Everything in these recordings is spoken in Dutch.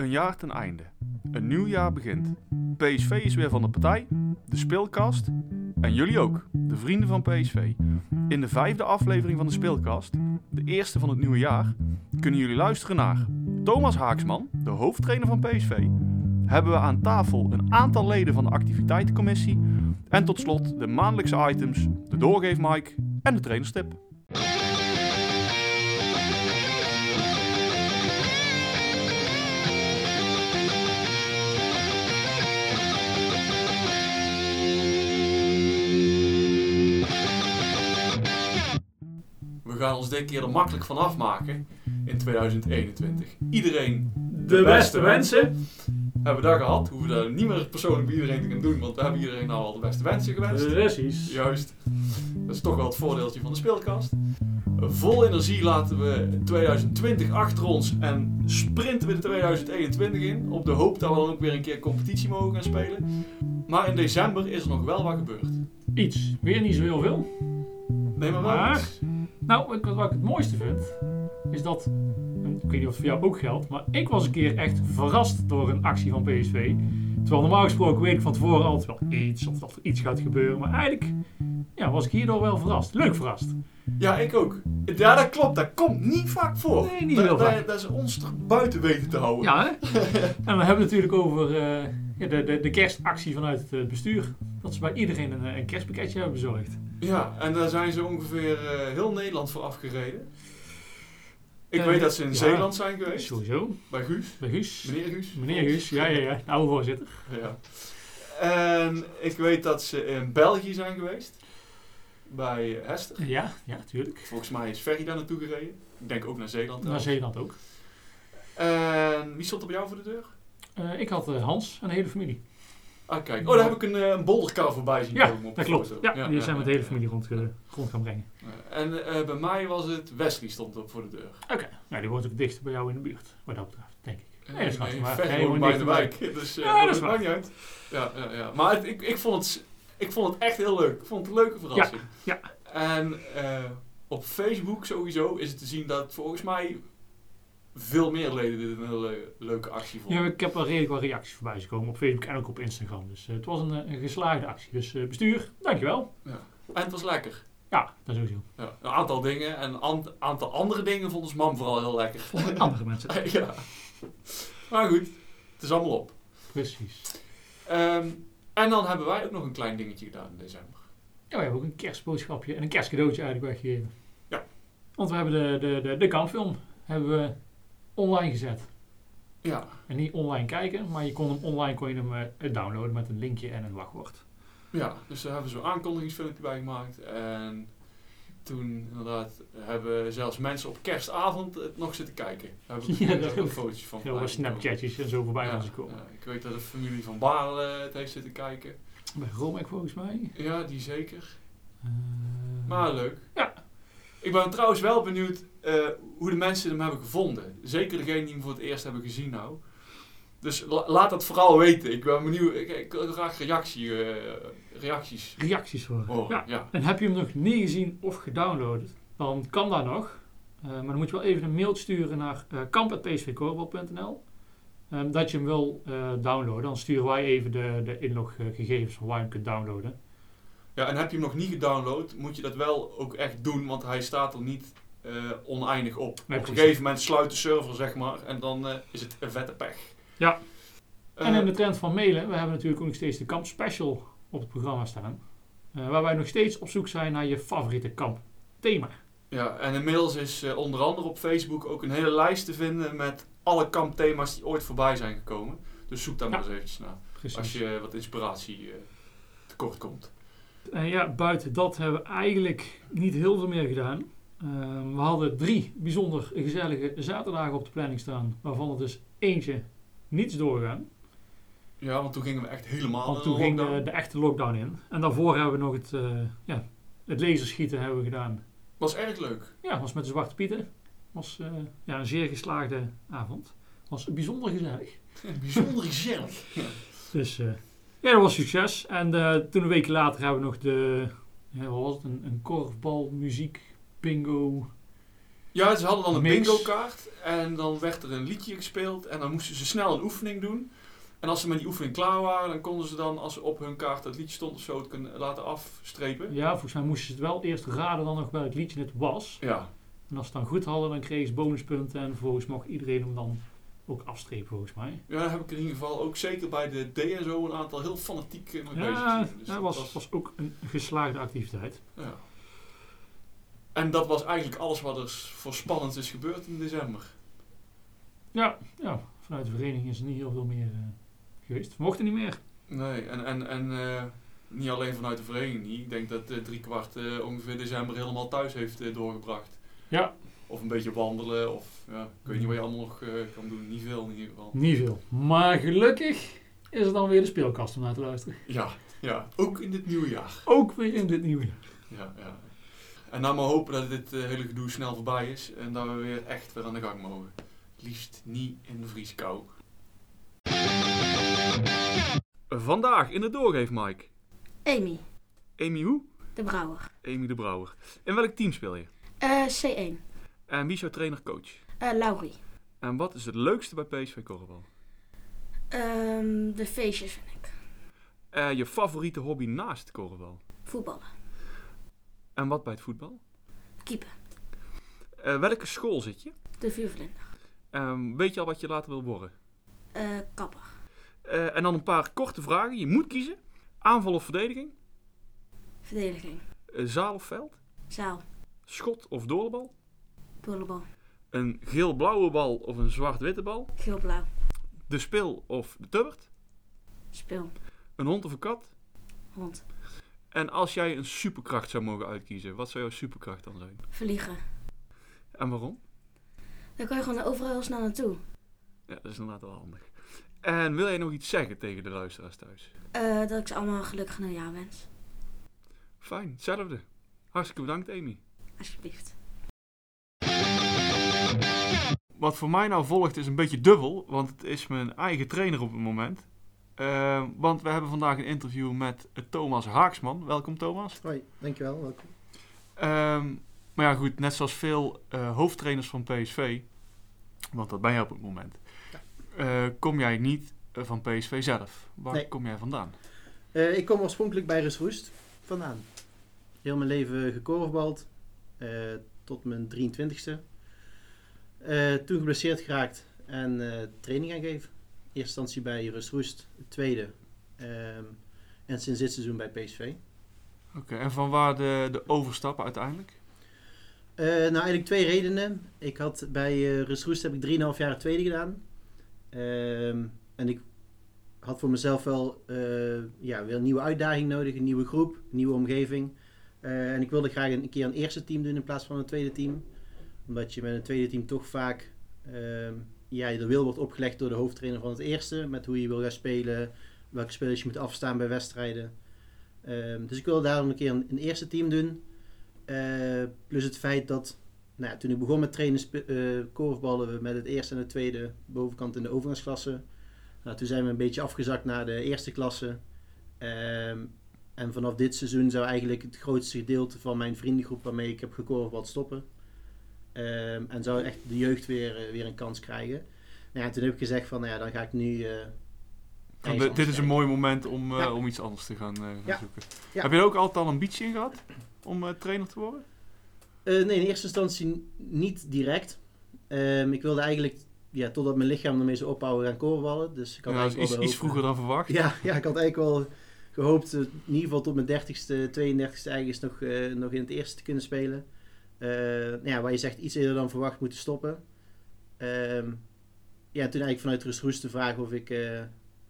Een jaar ten einde. Een nieuw jaar begint. PSV is weer van de partij, de speelkast en jullie ook, de vrienden van PSV. In de vijfde aflevering van de speelkast, de eerste van het nieuwe jaar, kunnen jullie luisteren naar Thomas Haaksman, de hoofdtrainer van PSV. Hebben we aan tafel een aantal leden van de activiteitencommissie en tot slot de maandelijkse items, de doorgeefmike en de trainerstip. Gaan ons dit keer er makkelijk van afmaken in 2021. Iedereen De beste wensen. hebben we dat gehad. We hoeven dat niet meer persoonlijk bij iedereen te gaan doen, want we hebben iedereen nou al de beste wensen gewenst. Precies. Juist. Dat is toch wel het voordeeltje van de speelkast. Vol energie laten we 2020 achter ons en sprinten we de 2021 in. Op de hoop dat we dan ook weer een keer competitie mogen gaan spelen. Maar in december is er nog wel wat gebeurd. Iets. Weer niet zo heel veel. Nee, maar Maar-. Nou, wat ik het mooiste vind, is dat, ik weet niet of het voor jou ook geldt, maar ik was een keer echt verrast door een actie van PSV. Terwijl normaal gesproken weet ik van tevoren altijd wel iets, of dat er iets gaat gebeuren. Maar eigenlijk ja, was ik hierdoor wel verrast. Leuk verrast. Ja, ik ook. Ja, dat klopt. Dat komt niet vaak voor. Nee, niet heel dat- vaak. Dat is ons er buiten weten te houden. Ja, hè? en dan hebben we het natuurlijk over eh, de, de, de kerstactie vanuit het eh, bestuur. Dat ze bij iedereen een, eh, een kerstpakketje hebben bezorgd. Ja, en daar zijn ze ongeveer eh, heel Nederland voor afgereden. Ik Eh, weet dat ze in ja. Zeeland zijn geweest. Sowieso. Bij Guus. Bij Guus. Meneer Guus. Meneer Guus, ja, ja, ja. De oude voorzitter. Ja. En ik weet dat ze in België zijn geweest. Bij Hester. Ja, ja, natuurlijk. Volgens mij is Ferry daar naartoe gereden. Ik denk ook naar Zeeland. Naar. Zeeland ook. En wie stond er bij jou voor de deur? Eh, ik had Hans en de hele familie. Ah, kijk. Oh, daar heb ik een, eh, een bolderkar voorbij zien Ja, komen op dat klopt. foto. Ja, die zijn met de hele ja, familie rond, rond gaan brengen. ja. En eh, bij mij was het Wesley stond op voor de deur. Oké, nou die woont ook dichter bij jou in de buurt, wat dat betreft, denk ik. Nee, Nee, dat is nee, woont bij de wijk. Dus eh, Ja, dat is maakt niet uit. Ja, ja, ja. Maar het- ik, ik, vond het, ik vond het echt heel leuk. Ik vond het een leuke verrassing. ja. En eh, op Facebook sowieso is het te zien dat volgens mij veel meer leden dit een hele leuke actie vonden. Ja, ik heb wel redelijk wat reacties voorbij gekomen op Facebook en ook op Instagram. Dus eh, het was een, eh, een geslaagde actie. Dus eh, bestuur, dankjewel. En het was lekker. Ja, dat sowieso. Ja, een aantal dingen. En een aantal andere dingen vond ons mam vooral heel lekker. Voor andere mensen. ja. Maar goed, het is allemaal op. Precies. Ehm, en dan hebben wij ook nog een klein dingetje gedaan in december. Ja, we hebben ook een kerstboodschapje en een kerstcadeautje eigenlijk weggegeven. Ja. Want we hebben de, de, de, de kampfilm hebben we online gezet. Ja, En niet online kijken, maar je kon hem online kon je hem eh, downloaden met een linkje en een wachtwoord. Ja, dus daar hebben we zo'n aankondigingsfilmpje bij gemaakt. En toen inderdaad hebben zelfs mensen op kerstavond het nog zitten kijken. Daar heb ik Ja, ook. fotootje van. Heel wat snapchatjes en zo voorbij gaan ze komen. Ja, ja, ik weet dat de familie van Baarle het heeft zitten kijken. Bij Romek volgens mij. Ja, die zeker. Eh, Maar leuk. Ja. Ik ben trouwens wel benieuwd eh, hoe de mensen hem hebben gevonden. Zeker degene die hem voor het eerst hebben gezien nou. Dus la- laat dat vooral weten. Ik ben benieuwd. Ik, ik wil graag reactie, eh, reacties reacties horen. Ja. ja. En heb je hem nog niet gezien of gedownload, dan kan dat nog. Eh, maar dan moet je wel even een mail sturen naar uh, dat je hem wil downloaden. Dan sturen wij even de, de inloggegevens van waar je hem kunt downloaden. Ja, en heb je hem nog niet gedownload, moet je dat wel ook echt doen, want hij staat er niet eh, oneindig op. Nee, op een gegeven moment sluit de server, zeg maar, en dan eh, is het een vette pech. Ja. Eh, en in de trend van mailen, we hebben natuurlijk ook nog steeds de kamp special op het programma staan. Waar wij nog steeds op zoek zijn naar je favoriete kampthema. Ja, en inmiddels is onder andere op Facebook ook een hele lijst te vinden met alle kampthema's die ooit voorbij zijn gekomen. Dus zoek daar Ja. maar eens eventjes naar, Precies. als je wat inspiratie tekort komt. En ja, buiten dat hebben we eigenlijk niet heel veel meer gedaan. Ehm, we hadden drie bijzonder gezellige zaterdagen op de planning staan, waarvan er dus eentje niets doorgaan. Ja, want toen gingen we echt helemaal Want toen ging de, de echte lockdown in. En daarvoor hebben we nog het, eh, ja, het laserschieten hebben we gedaan. Was erg leuk. Ja, was met de Zwarte Pieten. Was eh, ja, een zeer geslaagde avond. Was bijzonder gezellig. Bijzonder gezellig. Dus eh, ja, dat was succes. En eh, toen een week later hebben we nog de, ja, wat was het, een, een korfbal, muziek, bingo Ja, ze hadden dan een bingo kaart en dan werd er een liedje gespeeld en dan moesten ze snel een oefening doen. En als ze met die oefening klaar waren, dan konden ze dan, als op hun kaart het liedje stond of zo, het kunnen laten afstrepen. Ja, volgens mij moesten ze het wel eerst raden dan nog welk liedje het was. Ja, En als ze het dan goed hadden, dan kregen ze bonuspunten. En vervolgens mocht iedereen hem dan ook afstrepen, volgens mij. ja daar heb ik in ieder geval ook zeker bij de D en zo een aantal heel fanatiek eh, nog bezig Ja. Dus dat was, was ook een geslaagde activiteit. ja. En dat was eigenlijk alles wat er voor spannend is gebeurd in december. Ja, ja, vanuit de vereniging is er niet heel veel meer eh, geweest. We mochten niet meer. Nee, en, en, en eh, niet alleen vanuit de vereniging. Ik denk dat eh drie kwart eh, ongeveer december helemaal thuis heeft eh, doorgebracht. Ja. Of een beetje wandelen, of ja, ik weet niet wat je allemaal nog eh, kan doen. Niet veel in ieder geval. Niet veel. Maar gelukkig is er dan weer de speelkast om naar te luisteren. Ja, ja, ook in dit nieuwe jaar. Ook weer in dit nieuwe jaar. Ja, ja. En nou maar hopen dat dit eh, hele gedoe snel voorbij is en dat we weer echt weer aan de gang mogen. Liefst niet in de vrieskou. Vandaag in de doorgeef, Mike. Amy, Amy hoe? de brouwer. Amy de Brouwer. In welk team speel je? Eh, C1. En wie is jouw trainer-coach? Eh Laurie. En wat is het leukste bij PSV Korfbal? Ehm, de feestjes vind ik. Eh, je favoriete hobby naast korfbal? Voetballen. En wat bij het voetbal? Keepen. Eh, welke school zit je? De vuurvlinder. Ehm, weet je al wat je later wil worden? Eh, kapper. En dan een paar korte vragen. Je moet kiezen. Aanval of verdediging? Verdediging. Zaal of veld? Zaal. Schot of doorbal? Een geel-blauwe bal of een zwart-witte bal? Geel-blauw. De spil of de tubbert? Speel. Een hond of een kat? Hond. En als jij een superkracht zou mogen uitkiezen, wat zou jouw superkracht dan zijn? Vliegen. En waarom? Dan kan je gewoon overal heel snel naartoe. Ja, dat is inderdaad wel handig. En wil jij nog iets zeggen tegen de luisteraars thuis? Eh, dat ik ze allemaal gelukkig nieuwjaar wens. Fijn, hetzelfde. Hartstikke bedankt, Amy. Alsjeblieft. Wat voor mij nou volgt is een beetje dubbel, want het is mijn eigen trainer op het moment. Eh, want we hebben vandaag een interview met Thomas Haaksman. Welkom Thomas. Hoi, dankjewel. Welkom. Ehm, maar ja goed, net zoals veel eh, hoofdtrainers van PSV, want dat ben je op het moment, eh, kom jij niet eh, van PSV zelf. Waar Nee. kom jij vandaan? Ik kom oorspronkelijk bij Rusroest vandaan. Heel mijn leven gekorfbald, tot mijn 23ste. Eh, toen geblesseerd geraakt en eh, training gaan geven. Eerste instantie bij Rusroest, het tweede. ehm, en sinds dit seizoen bij PSV. Oké, en van waar de, de overstap uiteindelijk? Eh, nou, eigenlijk twee redenen. Ik had bij eh Rusroest heb ik 3,5 jaar tweede gedaan. Ehm, en ik had voor mezelf wel ja, weer een nieuwe uitdaging nodig, een nieuwe groep, een nieuwe omgeving. En ik wilde graag een, een keer een eerste team doen in plaats van een tweede team. Omdat je met een tweede team toch vaak ehm, ja, de wil wordt opgelegd door de hoofdtrainer van het eerste. Met hoe je wil gaan spelen, welke spelers je moet afstaan bij wedstrijden. Ehm, dus ik wilde daarom een keer een, eerste team doen. Eh, plus het feit dat nou ja, toen ik begon met trainen eh, korfballen we met het eerste en het tweede bovenkant in de overgangsklasse. Nou, toen zijn we een beetje afgezakt naar de eerste klasse. Ehm, en vanaf dit seizoen zou eigenlijk het grootste gedeelte van mijn vriendengroep waarmee ik heb gekorfbald stoppen. Ehm, en zou echt de jeugd weer, eh, weer een kans krijgen. Nou ja, toen heb ik gezegd van, nou ja, dan ga ik nu... eh, dit is een mooi moment om, eh, Ja. om iets anders te gaan, zoeken. Heb je er ook altijd al ambitie in gehad om trainer te worden? Nee, in eerste instantie niet direct. Ehm, ik wilde eigenlijk, ja, totdat mijn lichaam ermee zou ophouden, gaan korfballen. Dus ik had Ja, dat is eigenlijk iets, wel vroeger dan verwacht. Ja, ja, ik had eigenlijk wel gehoopt, eh, in ieder geval tot mijn 30ste, 32ste ergens nog, nog in het eerste te kunnen spelen. Nou ja, waar je zegt iets eerder dan verwacht moeten stoppen. Ehm, ja, toen eigenlijk vanuit Rust Roest de vraag of ik, eh,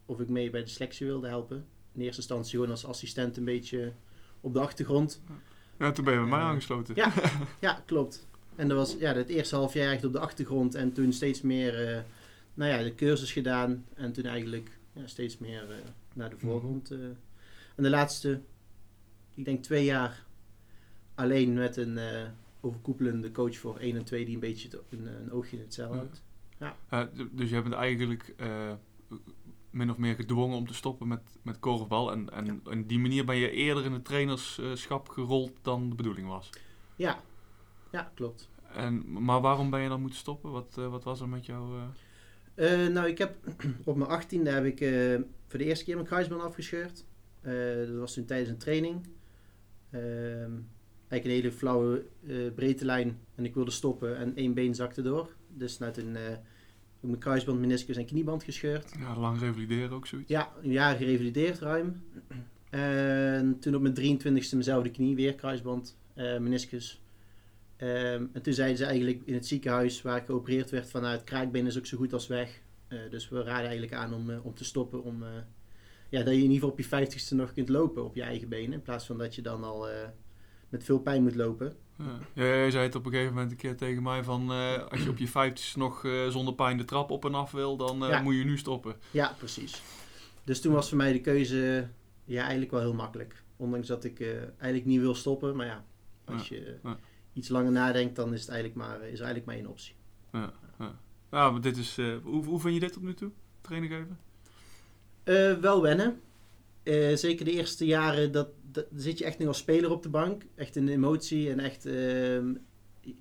of ik mee bij de selectie wilde helpen. In eerste instantie gewoon als assistent een beetje op de achtergrond. Ja, toen ben je bij mij Eh, aangesloten. ja. Ja, klopt. En dat was ja, het eerste half jaar echt op de achtergrond en toen steeds meer nou ja, de cursus gedaan en toen eigenlijk ja, steeds meer naar de voorgrond. eh. En de laatste, ik denk twee jaar alleen met een overkoepelende coach voor 1 en 2 die een beetje een, een oogje in het zeil Ja. houdt. Eh, d- dus je bent eigenlijk eh, min of meer gedwongen om te stoppen met, met korfbal. En, en op die manier ben je eerder in het trainerschap gerold dan de bedoeling was. Ja, ja klopt. En, maar waarom ben je dan moeten stoppen? Wat, eh, wat was er met jou? eh? Eh, nou, ik heb op mijn achttiende heb ik eh, voor de eerste keer mijn kruisband afgescheurd. Eh, dat was toen tijdens een training. Eigenlijk een hele flauwe eh breedte lijn en ik wilde stoppen en één been zakte door. Dus nou, toen eh, mijn kruisband, meniscus en knieband gescheurd. Ja, lang revalideren ook zoiets. Ja, een jaar gerevalideerd ruim. En toen op mijn 23ste mijnzelfde knie, weer kruisband, eh, meniscus. Ehm, en toen zeiden ze eigenlijk in het ziekenhuis waar ik geopereerd werd van het kraakbeen is ook zo goed als weg. Dus we raden eigenlijk aan om, om te stoppen. Om, ja, dat je in ieder geval op je 50ste nog kunt lopen op je eigen benen. In plaats van dat je dan al met veel pijn moet lopen. Ja. Ja, jij zei het op een gegeven moment een keer tegen mij van eh, als je op je 50 nog eh, zonder pijn de trap op en af wil, dan eh, Ja. moet je nu stoppen. Ja, precies. Dus toen was voor mij de keuze ja, eigenlijk wel heel makkelijk. Ondanks dat ik eigenlijk niet wil stoppen. Maar ja, als je iets langer nadenkt, dan is het eigenlijk maar, is eigenlijk maar één optie. Ja, ja maar dit is, hoe, hoe vind je dit tot nu toe? Training geven? Wel wennen. Zeker de eerste jaren, dat, dat, zit je echt nog als speler op de bank. Echt in de emotie en echt, ehm,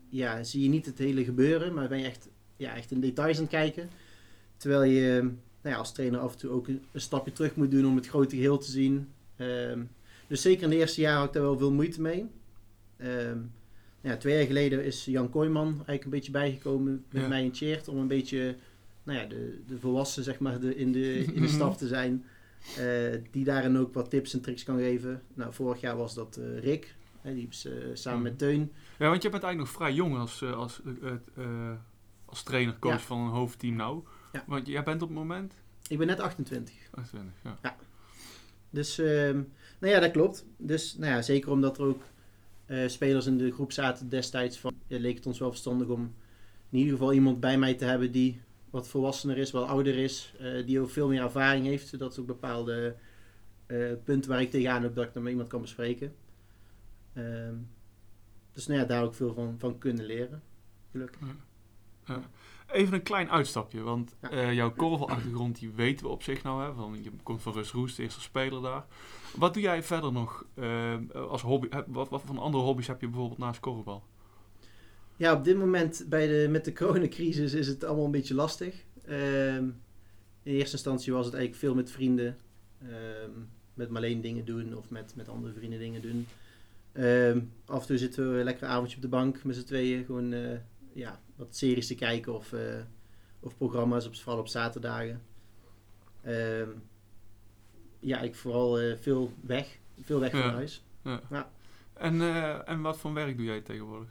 ja, zie je niet het hele gebeuren, maar ben je echt, ja, echt in details aan het kijken. Terwijl je nou ja, als trainer af en toe ook een, een stapje terug moet doen om het grote geheel te zien. Ehm, dus zeker in de eerste jaren had ik daar wel veel moeite mee. Ehm, ja, twee jaar geleden is Jan Kooijman eigenlijk een beetje bijgekomen met Ja. mij in Cheert om een beetje nou ja, de, de volwassen zeg maar, de, in, de, in de staf te zijn. Eh, die daarin ook wat tips en tricks kan geven. Nou, vorig jaar was dat eh, Rick. Hè, die is eh, samen Mhm. met Teun. Ja, want je bent eigenlijk nog vrij jong als, eh, als, als trainer, coach Ja. van een hoofdteam nou. Ja. Want jij bent op het moment Ik ben net 28. 28, ja. Dus, ehm, nou ja, dat klopt. Dus, nou ja, zeker omdat er ook eh, spelers in de groep zaten destijds van, ja, leek het ons wel verstandig om in ieder geval iemand bij mij te hebben die wat volwassener is, wat ouder is, eh, die ook veel meer ervaring heeft, zodat ook bepaalde eh, punten waar ik tegenaan heb, dat ik dan met iemand kan bespreken. Ehm, dus nou ja, daar ook veel van, van kunnen leren. Gelukkig. Even een klein uitstapje, want Ja. eh, jouw korfbalachtergrond die weten we op zich nou. Hè, van, je komt van Rus Roest, de eerste speler daar. Wat doe jij verder nog als hobby? Wat, wat voor andere hobby's heb je bijvoorbeeld naast korfbal? Ja, op dit moment bij de, met de coronacrisis is het allemaal een beetje lastig. Ehm, in eerste instantie was het eigenlijk veel met vrienden. ehm, met Marleen dingen doen of met, met andere vrienden dingen doen. Ehm, af en toe zitten we lekker avondje op de bank met z'n tweeën. Gewoon eh, ja, wat series te kijken of, eh, of programma's, op, vooral op zaterdagen. Ehm, ja, ik vooral eh, veel weg. Veel weg Ja. van huis. En, eh, en wat voor werk doe jij tegenwoordig?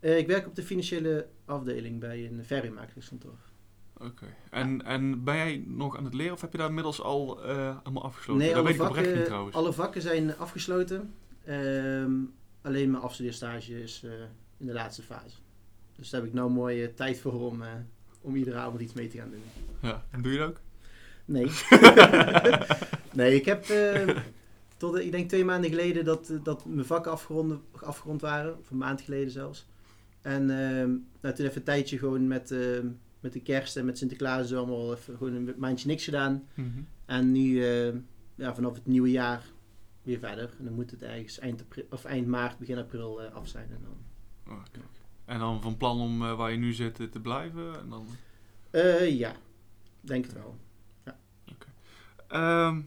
Eh, ik werk op de financiële afdeling bij een verhuurmakerskantoor. Oké. En, en ben jij nog aan het leren of heb je daar inmiddels al eh allemaal afgesloten? dat alle weet ik oprecht niet vakken, trouwens. alle vakken zijn afgesloten. Ehm, alleen mijn afstudeerstage is eh, in de laatste fase. Dus daar heb ik nou mooi eh, tijd voor om, eh, om iedere avond iets mee te gaan doen. Ja. En doe je dat ook? Nee. nee, ik heb eh, tot, eh, ik denk twee maanden geleden dat, eh, dat mijn vakken afgerond, afgerond waren. Of een maand geleden zelfs. En ehm, nou, toen even een tijdje gewoon met, ehm, met de kerst en met Sinterklaas zo allemaal even gewoon een maandje niks gedaan. Mhm. En nu, eh, ja, vanaf het nieuwe jaar weer verder. En dan moet het ergens eind, april, of eind maart, begin april eh, af zijn. En dan, Oh, kijk. En dan van plan om eh, waar je nu zit eh, te blijven? En dan... Ja, denk het wel. Ehm,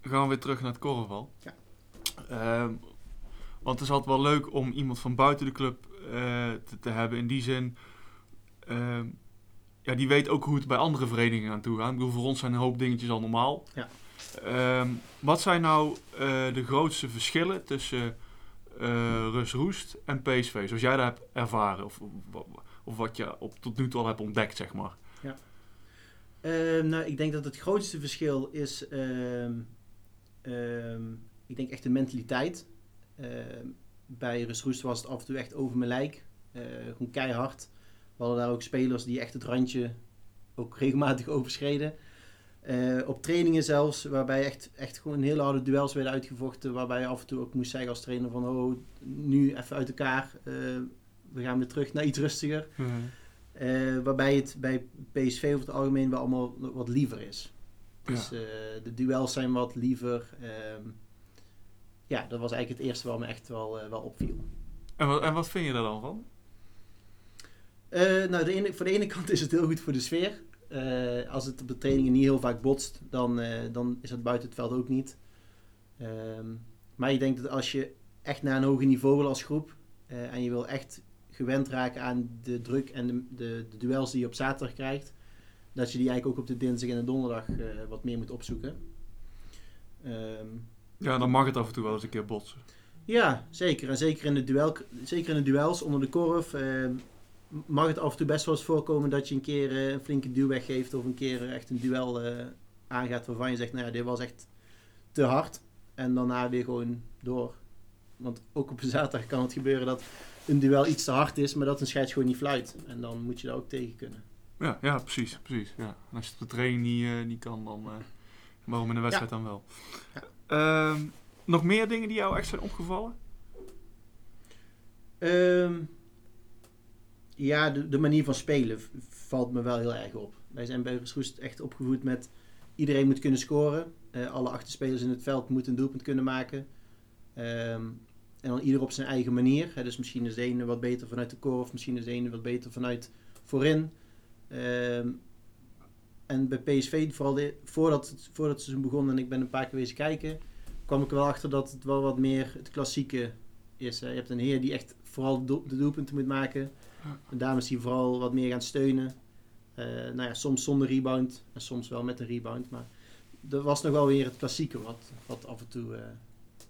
gaan we weer terug naar het korfbal. Ja. Ehm, want het is altijd wel leuk om iemand van buiten de club te, te hebben. In die zin, ehm, ja, die weet ook hoe het bij andere verenigingen aan toe gaat. Ik bedoel, voor ons zijn een hoop dingetjes al normaal. Ja. Ehm, wat zijn nou eh, de grootste verschillen tussen eh Rus Roest en PSV? Zoals jij dat hebt ervaren. Of, of, of wat je op, tot nu toe al hebt ontdekt, zeg maar. Ehm, nou, ik denk dat het grootste verschil is, ik denk echt de mentaliteit. Bij Rus Roest was het af en toe echt over mijn lijk. Eh, gewoon keihard. We hadden daar ook spelers die echt het randje ook regelmatig overschreden. Eh, op trainingen zelfs, waarbij echt, echt gewoon hele harde duels werden uitgevochten. Waarbij je af en toe ook moest zeggen als trainer van, oh, nu even uit elkaar. Eh, we gaan weer terug naar iets rustiger. Eh, waarbij het bij PSV over het algemeen wel allemaal wat liever is. Dus de duels zijn wat liever. Ehm, ja, dat was eigenlijk het eerste wat me echt wel, eh, wel opviel. En, wat, en wat vind je daar dan van? Eh, nou, de ene, voor de ene kant is het heel goed voor de sfeer. Eh, als het op de trainingen niet heel vaak botst, dan, dan is het buiten het veld ook niet. Ehm, maar ik denk dat als je echt naar een hoger niveau wil als groep en je wil echt gewend raken aan de druk en de, de, de duels die je op zaterdag krijgt, dat je die eigenlijk ook op de dinsdag en de donderdag wat meer moet opzoeken. Ehm, Ja, dan mag het af en toe wel eens een keer botsen. ja, zeker. En zeker in de, duel, zeker in de duels onder de korf eh, mag het af en toe best wel eens voorkomen dat je een keer eh, een flinke duw weggeeft of een keer echt een duel eh, aangaat waarvan je zegt, nou ja, dit was echt te hard. En daarna weer gewoon door. Want ook op een zaterdag kan het gebeuren dat een duel iets te hard is, maar dat een scheids gewoon niet fluit. En dan moet je daar ook tegen kunnen. Ja, ja precies. precies ja. En als je het op de training niet, eh, niet kan, dan... eh, waarom in de wedstrijd dan wel? Ja. Ehm, nog meer dingen die jou echt zijn opgevallen? Ehm, ja, de, de manier van spelen valt me wel heel erg op. Wij zijn bij Roest echt opgevoed met iedereen moet kunnen scoren. Eh, alle achterspelers in het veld moeten een doelpunt kunnen maken. Ehm, en dan ieder op zijn eigen manier. Dus misschien is de ene wat beter vanuit de korf, misschien is de ene wat beter vanuit voorin. En bij PSV, vooral de, voordat, het, voordat het seizoen begon en ik ben een paar keer wezen kijken, kwam ik er wel achter dat het wel wat meer het klassieke is. hè. Je hebt een heer die echt vooral de, doel- de doelpunten moet maken. En dames die vooral wat meer gaan steunen. Eh, nou ja, soms zonder rebound en soms wel met een rebound. Maar er was nog wel weer het klassieke wat, wat af en toe... eh,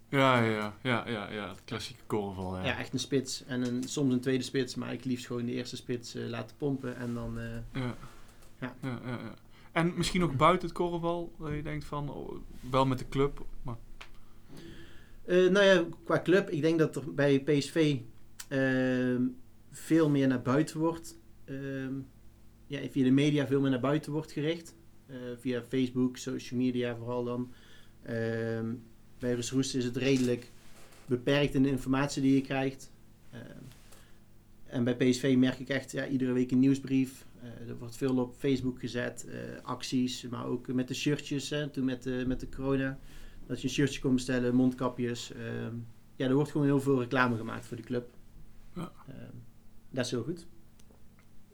Ja, ja, ja, ja, ja. Het klassieke korfbal, ja. ja. echt een spits en een, soms een tweede spits. Maar ik liefst gewoon de eerste spits eh, laten pompen. En dan... eh, Ja. Ja. Ja, ja, ja. En misschien ook buiten het korfbal, dat je denkt van, oh, wel met de club, maar... Eh, nou ja, qua club, ik denk dat er bij PSV ehm, veel meer naar buiten wordt. ehm, ja, via de media veel meer naar buiten wordt gericht. Eh, via Facebook, social media vooral dan. Ehm, bij Rus Roest is het redelijk beperkt in de informatie die je krijgt. En bij PSV merk ik echt ja, iedere week een nieuwsbrief. Eh, er wordt veel op Facebook gezet, eh, acties, maar ook met de shirtjes. Hè, toen met de, met de corona. Dat je een shirtje kon bestellen, mondkapjes. ehm, ja, er wordt gewoon heel veel reclame gemaakt voor de club. Ja. Ehm, dat is heel goed.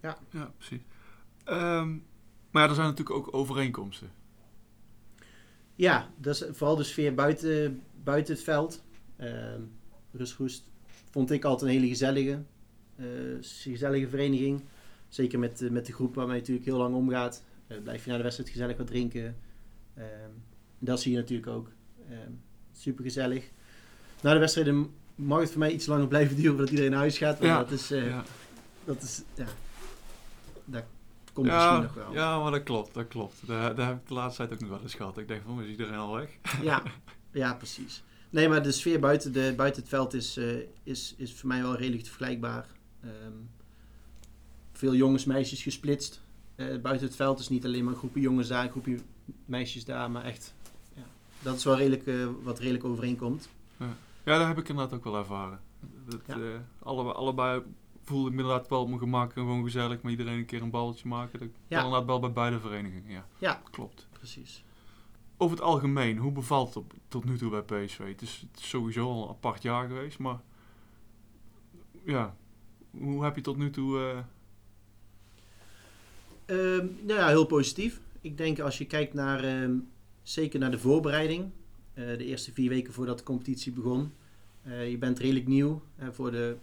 Ja, precies. Ehm, maar ja, er zijn natuurlijk ook overeenkomsten. Ja, dat is vooral de sfeer buiten, buiten het veld. Rusgoest vond ik altijd een hele gezellige, eh, gezellige vereniging. Zeker met, de- met de groep waarmee je natuurlijk heel lang omgaat. Eh, blijf je na de wedstrijd gezellig wat drinken. Ehm, dat zie je natuurlijk ook. super gezellig. Na de wedstrijden mag het voor mij iets langer blijven duren voordat iedereen naar huis gaat. Ja, dat is, eh, ja. dat is, ja, dat komt ja, misschien nog wel. ja, maar dat klopt, dat klopt. Daar, daar heb ik de laatste tijd ook nog wel eens gehad. Ik denk van, is iedereen al weg? Ja, ja, precies. Nee, maar de sfeer buiten, de, buiten het veld is, eh, is, is voor mij wel redelijk vergelijkbaar. Ehm, veel jongens, meisjes gesplitst. Eh, buiten het veld is niet alleen maar een groepje jongens daar, een groepje meisjes daar, maar echt. Ja, dat is wel redelijk, eh, wat redelijk overeenkomt. Ja, dat heb ik inderdaad ook wel ervaren. Dat, Ja. eh, alle, allebei voelde ik me inderdaad wel op mijn gemak en gewoon gezellig met iedereen een keer een balletje maken. Dat Ja. kan inderdaad wel bij beide verenigingen, ja. Ja. Klopt. Precies. Over het algemeen, hoe bevalt het op, tot nu toe bij PSV? Het is, het is sowieso al een apart jaar geweest, maar ja, hoe heb je tot nu toe... Ehm, nou ja, heel positief. Ik denk als je kijkt naar, ehm, zeker naar de voorbereiding, eh, de eerste vier weken voordat de competitie begon. eh, je bent redelijk nieuw. Eh, voor, de,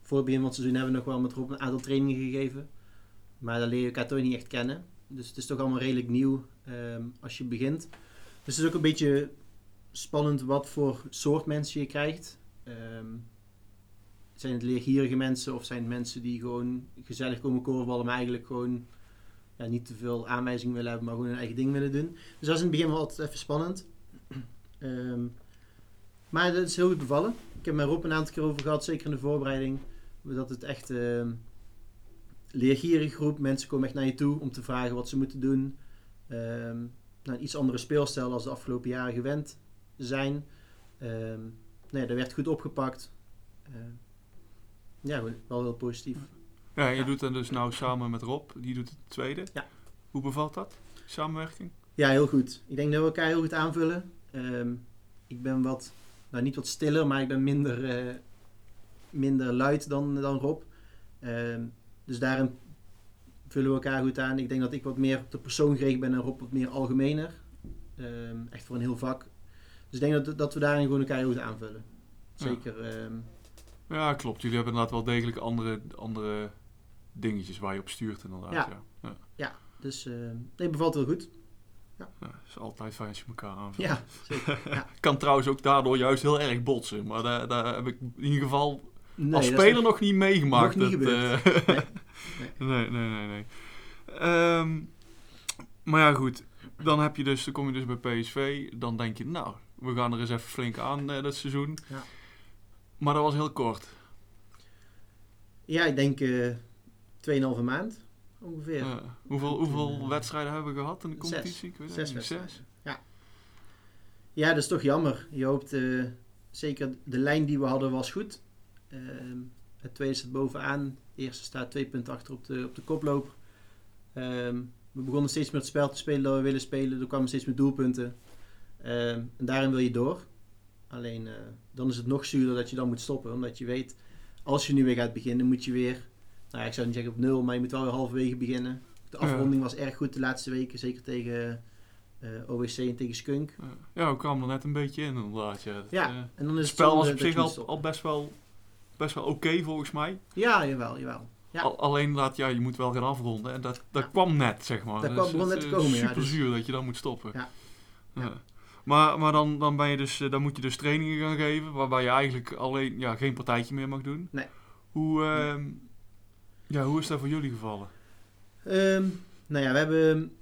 voor het begin van het seizoen hebben we nog wel met een aantal trainingen gegeven. Maar dan leer je elkaar toch niet echt kennen. Dus het is toch allemaal redelijk nieuw ehm, als je begint. Dus het is ook een beetje spannend wat voor soort mensen je krijgt. Zijn het leergierige mensen of zijn het mensen die gewoon gezellig komen korfballen, maar eigenlijk gewoon ja, niet te veel aanwijzingen willen hebben, maar gewoon hun eigen ding willen doen. Dus dat is in het begin wel altijd even spannend. Ehm, maar dat is heel goed bevallen. Ik heb met Rob een aantal keer over gehad, zeker in de voorbereiding, dat het echt ehm leergierig groep. Mensen komen echt naar je toe om te vragen wat ze moeten doen. Nou, een iets andere speelstijl als de afgelopen jaren gewend zijn. Ehm nou ja, dat werd goed opgepakt. Ja, wel heel positief. Ja, je Ja. doet dat dus nou samen met Rob, die doet het tweede. Ja. Hoe bevalt dat, samenwerking? Ja, heel goed. Ik denk dat we elkaar heel goed aanvullen. Ehm, ik ben wat, nou niet wat stiller, maar ik ben minder, eh, minder luid dan, dan Rob. Ehm, dus daarin vullen we elkaar goed aan. Ik denk dat ik wat meer op de persoon gericht ben en Rob wat meer algemener. Ehm, echt voor een heel vak. Dus ik denk dat, dat we daarin gewoon elkaar heel goed aanvullen. Ja. Zeker. ehm, Ja, klopt. Jullie hebben inderdaad wel degelijk andere, andere dingetjes waar je op stuurt inderdaad. Ja. Ja. Ja. dus ehm, nee, bevalt wel goed. Ja, het is altijd fijn als je elkaar aanvult. Ja, zeker. Ja. Kan trouwens ook daardoor juist heel erg botsen. Maar daar, daar heb ik in ieder geval Nee, als dat speler nog- nog niet meegemaakt. nog niet dat, gebeurd. eh, Nee. nee, nee, nee. nee. Ehm, maar ja, goed. Dan, heb je dus, dan kom je dus bij PSV. Dan denk je, nou, we gaan er eens even flink aan eh, dit seizoen. Ja. Maar dat was heel kort. Ja, ik denk eh 2,5 maand ongeveer. Hoeveel hoeveel wedstrijden hebben we gehad in de zes. competitie? Zes niet. wedstrijden. Zes? Ja. ja, dat is toch jammer. Je hoopt, eh, zeker de lijn die we hadden was goed. Ehm, het tweede staat bovenaan. De eerste staat twee punten achter op de, op de koploper. Ehm, we begonnen steeds meer het spel te spelen dat we willen spelen. Er kwamen steeds meer doelpunten. Ehm, en daarin wil je door. Alleen eh, dan is het nog zuurder dat je dan moet stoppen. Omdat je weet, als je nu weer gaat beginnen, moet je weer... Nou, ja, ik zou niet zeggen op nul, maar je moet wel weer halverwege beginnen. De afronding was erg goed de laatste weken. Zeker tegen eh OWC en tegen Skunk. Ja. We kwamen er net een beetje in inderdaad. Ja, Dat, Ja, eh, En dan is het spel was op zich al, best wel, best wel oké volgens mij. Ja, jawel, jawel. Ja. Al- alleen laat, ja, je moet wel gaan afronden. En dat, dat Ja. kwam net, zeg maar. Dat Dus kwam- begon net te komen, ja, Super dus- zuur dat je dan moet stoppen. Ja. Ja. Maar, maar dan, dan, ben je dus, eh, dan moet je dus trainingen gaan geven, waarbij je eigenlijk alleen ja, geen partijtje meer mag doen. Nee. Hoe, ehm, ja, hoe is dat voor jullie gevallen? Ehm, nou ja, we hebben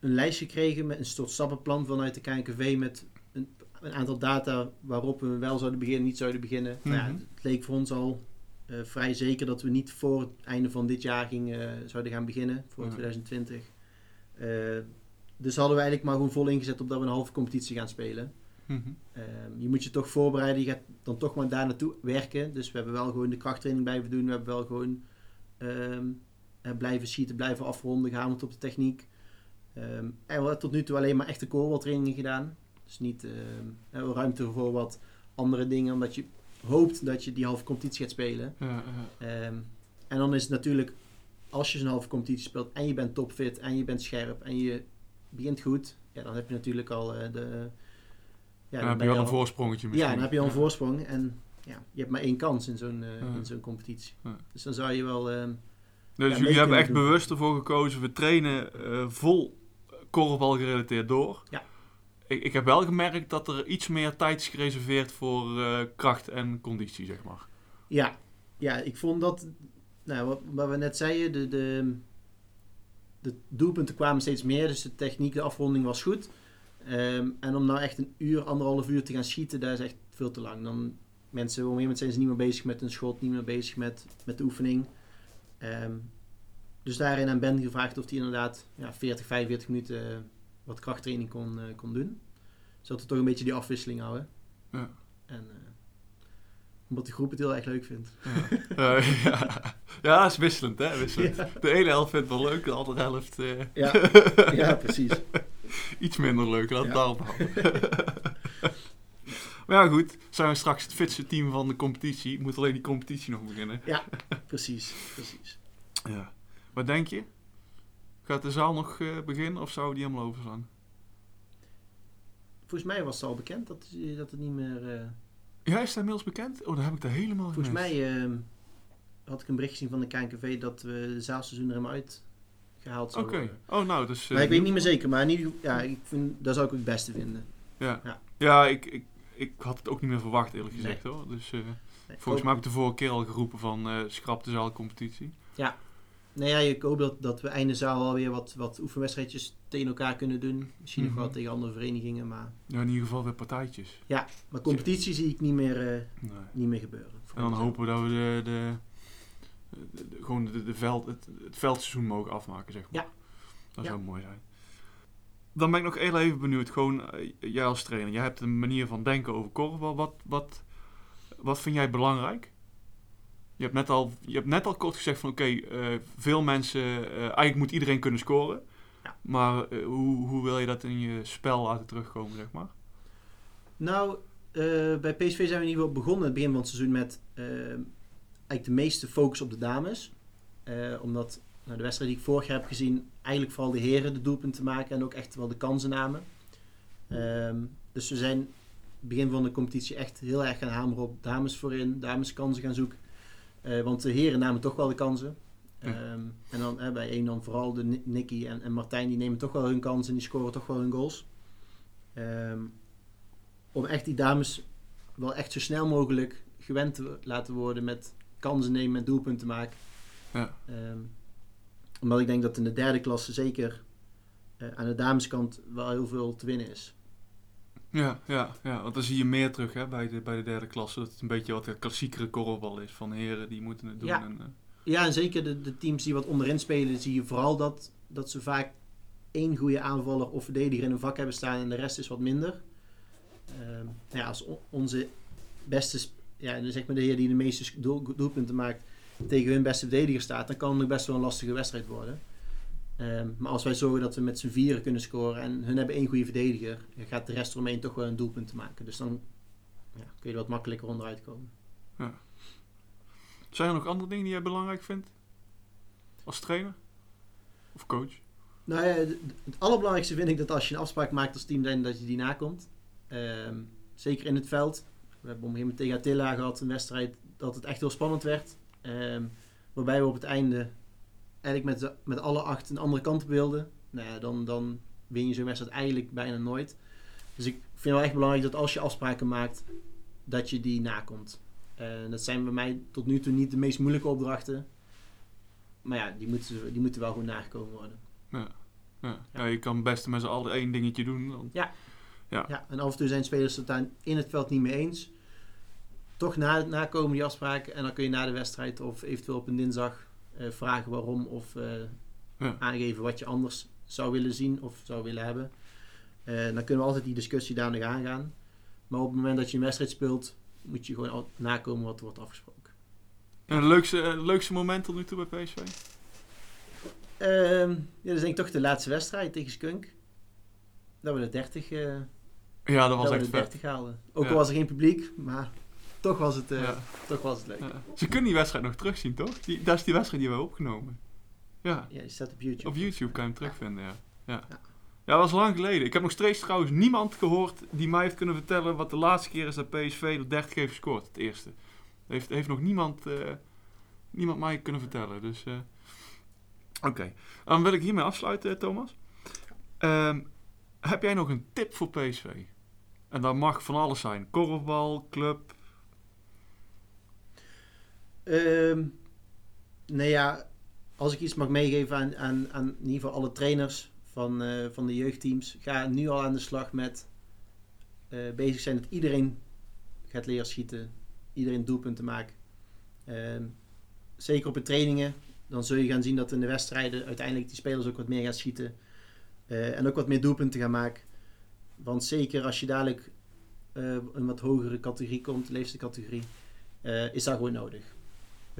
een lijstje gekregen met een soort stappenplan vanuit de KNKV met een, een aantal data waarop we wel zouden beginnen, niet zouden beginnen. Nou ja, Mhm. het leek voor ons al eh, vrij zeker dat we niet voor het einde van dit jaar gingen, zouden gaan beginnen, voor Ja. 2020. Eh, dus hadden we eigenlijk maar gewoon vol ingezet op dat we een halve competitie gaan spelen. Mhm. Ehm, je moet je toch voorbereiden, je gaat dan toch maar daar naartoe werken. Dus we hebben wel gewoon de krachttraining blijven doen. We hebben wel gewoon ehm, eh, blijven schieten, blijven afronden, gehamerd op de techniek. Ehm, en we hebben tot nu toe alleen maar echte trainingen gedaan. Dus niet ehm, ruimte voor wat andere dingen, omdat je hoopt dat je die halve competitie gaat spelen. Ja, ja. En dan is het natuurlijk, als je zo'n halve competitie speelt en je bent topfit en je bent scherp en je begint goed, ja, dan heb je natuurlijk al eh, de... Ja, dan dan heb je een voorsprongetje misschien. ja, dan heb je al een voorsprong en ja, je hebt maar één kans in zo'n eh, in zo'n competitie. Dus dan zou je wel... ehm, Dus jullie hebben echt doen. bewust ervoor gekozen, we trainen eh, vol korfbal gerelateerd door. Ja. Ik, ik heb wel gemerkt dat er iets meer tijd is gereserveerd voor eh, kracht en conditie, zeg maar. ja, ja, ik vond dat... Nou, wat, wat we net zeiden, de, de, de doelpunten kwamen steeds meer, dus de techniek, de afronding was goed. Ehm, en om nou echt een uur, anderhalf uur te gaan schieten, dat is echt veel te lang. Dan mensen, op een gegeven moment zijn ze niet meer bezig met een schot, niet meer bezig met, met de oefening. Ehm, dus daarin aan Ben gevraagd of hij inderdaad ja, 40, 45 minuten eh, wat krachttraining kon, eh, kon doen. Zodat we toch een beetje die afwisseling houden. Ja. En eh, omdat de groep het heel erg leuk vindt. Ja, Eh, ja. is wisselend, hè? Wisselend. Ja, De ene helft vindt het wel leuk, de andere helft ja, ja precies. iets minder leuk. Laat het daarop houden. maar ja, goed. Zijn we straks het fitste team van de competitie. Moet alleen die competitie nog beginnen. Precies, precies. Ja. Wat denk je? Gaat de zaal nog eh, beginnen of zou die helemaal overslaan? Volgens mij was het al bekend dat, dat het niet meer... eh, Ja, is dat inmiddels bekend? Oh, dan heb ik dat helemaal volgens gemist. mij ehm, had ik een bericht gezien van de KNKV dat we de zaalseizoen er helemaal uit gehaald Oké. zouden worden. Oh, nou, dus... eh, Maar ik weet niet meer zeker, maar in ieder geval, ja, ik vind, dat zou ik het beste vinden. Ja, Ja. ja. ik, ik, ik had het ook niet meer verwacht, eerlijk Nee. gezegd, hoor. Dus eh, Nee, volgens mij heb ik de vorige keer al geroepen van eh schrap de zaalcompetitie. hoop- Nee, ja, ik hoop dat, dat we einde zaal alweer wat, wat oefenwedstrijdjes tegen elkaar kunnen doen. Misschien nog Mhm. wel tegen andere verenigingen, maar... Ja, in ieder geval weer partijtjes. Maar competitie zie ik niet meer, eh, Nee. niet meer gebeuren. En dan hopen we dat we de, de, de- de- gewoon de, de veld, het, het veldseizoen mogen afmaken, zeg maar. Ja. Dat Ja. zou mooi zijn. Dan ben ik nog heel even benieuwd, gewoon eh, jij als trainer, jij hebt een manier van denken over korfbal. Wat, wat, wat vind jij belangrijk? Je hebt net al, je hebt net al kort gezegd van oké, eh, veel mensen, eh, eigenlijk moet iedereen kunnen scoren. Ja. Maar hoe, hoe wil je dat in je spel laten terugkomen, zeg maar? Nou, bij PSV zijn we in ieder geval begonnen het begin van het seizoen met eigenlijk de meeste focus op de dames. Omdat de wedstrijd die ik vorig jaar heb gezien, eigenlijk vooral de heren de doelpunten maken en ook echt wel de kansen namen. Ehm, dus we zijn begin van de competitie echt heel erg gaan hameren op dames voorin, dames kansen gaan zoeken. Eh, want de heren namen toch wel de kansen. Ehm, en dan eh, bij één dan vooral de Ni- Nicky en, en Martijn, die nemen toch wel hun kansen en die scoren toch wel hun goals. Ehm, om echt die dames wel echt zo snel mogelijk gewend te laten worden met kansen nemen en doelpunten maken. Ja. Omdat ik denk dat in de derde klasse zeker eh, aan de dameskant wel heel veel te winnen is. Ja, ja, ja, want dan zie je meer terug hè, bij, de, bij de derde klasse. Dat het een beetje wat de klassiekere korfbal is van heren die moeten het doen. Ja. En, eh, Ja, en zeker de, de teams die wat onderin spelen, zie je vooral dat, dat ze vaak één goede aanvaller of verdediger in een vak hebben staan en de rest is wat minder. Ehm, ja, als onze beste, ja, zeg maar de heer die de meeste doel- doelpunten maakt tegen hun beste verdediger staat, dan kan het nog best wel een lastige wedstrijd worden. Ehm, maar als wij zorgen dat we met z'n vieren kunnen scoren en hun hebben één goede verdediger, dan gaat de rest eromheen toch wel een doelpunt te maken. Dus dan ja, kun je er wat makkelijker onderuit komen. Zijn er nog andere dingen die jij belangrijk vindt? Als trainer? Of coach? Nou ja, het het allerbelangrijkste vind ik dat als je een afspraak maakt als team, dat je die nakomt. Ehm, zeker in het veld. We hebben op een gegeven moment tegen Attila gehad, een wedstrijd, dat het echt heel spannend werd. Ehm, waarbij we op het einde eigenlijk met, met alle acht een andere kant op wilden. Nou ja, dan, dan win je zo'n wedstrijd eigenlijk bijna nooit. Dus ik vind het wel echt belangrijk dat als je afspraken maakt, dat je die nakomt. En dat zijn bij mij tot nu toe niet de meest moeilijke opdrachten. Maar ja, die moeten, die moeten wel goed nagekomen worden. Ja. Ja, je kan best met z'n allen één dingetje doen. Dan. Ja, en af en toe zijn spelers het daar in het veld niet mee eens. Toch na, nakomen die afspraken en dan kun je na de wedstrijd of eventueel op een dinsdag eh, vragen waarom of eh, Ja. aangeven wat je anders zou willen zien of zou willen hebben. Eh, dan kunnen we altijd die discussie daar nog aangaan. Maar op het moment dat je een wedstrijd speelt, moet je gewoon al nakomen wat er wordt afgesproken. En het leukste, leukste moment tot nu toe bij PSV? Ehm, ja, dat is denk ik toch de laatste wedstrijd tegen Skunk. Dat we de 30, eh, Ja, dat was dat we echt de vet. 30 haalden. Ook Ja. al was er geen publiek, maar toch was het, eh, Ja. toch was het leuk. Ja. Ze kunnen die wedstrijd nog terugzien, toch? Die, dat is die wedstrijd die we hebben opgenomen. Ja, Ja, die staat op YouTube. op YouTube kan je hem terugvinden, ja. Ja. Ja. Ja, dat was lang geleden. Ik heb nog steeds trouwens niemand gehoord die mij heeft kunnen vertellen wat de laatste keer is dat PSV de 30 heeft gescoord. Het eerste. Heeft, heeft nog niemand, eh, niemand mij kunnen vertellen. Dus, eh, oké. Dan wil ik hiermee afsluiten, Thomas. Ehm, heb jij nog een tip voor PSV? En dat mag van alles zijn. Korfbal, club. Ehm, nou ja, als ik iets mag meegeven aan, aan, aan in ieder geval alle trainers van, eh, van de jeugdteams, ga nu al aan de slag met eh, bezig zijn dat iedereen gaat leren schieten, iedereen doelpunten maakt. Ehm, zeker op de trainingen, dan zul je gaan zien dat in de wedstrijden uiteindelijk die spelers ook wat meer gaan schieten eh, en ook wat meer doelpunten gaan maken. Want zeker als je dadelijk een wat hogere categorie komt, leeftijdscategorie, eh, is dat gewoon nodig.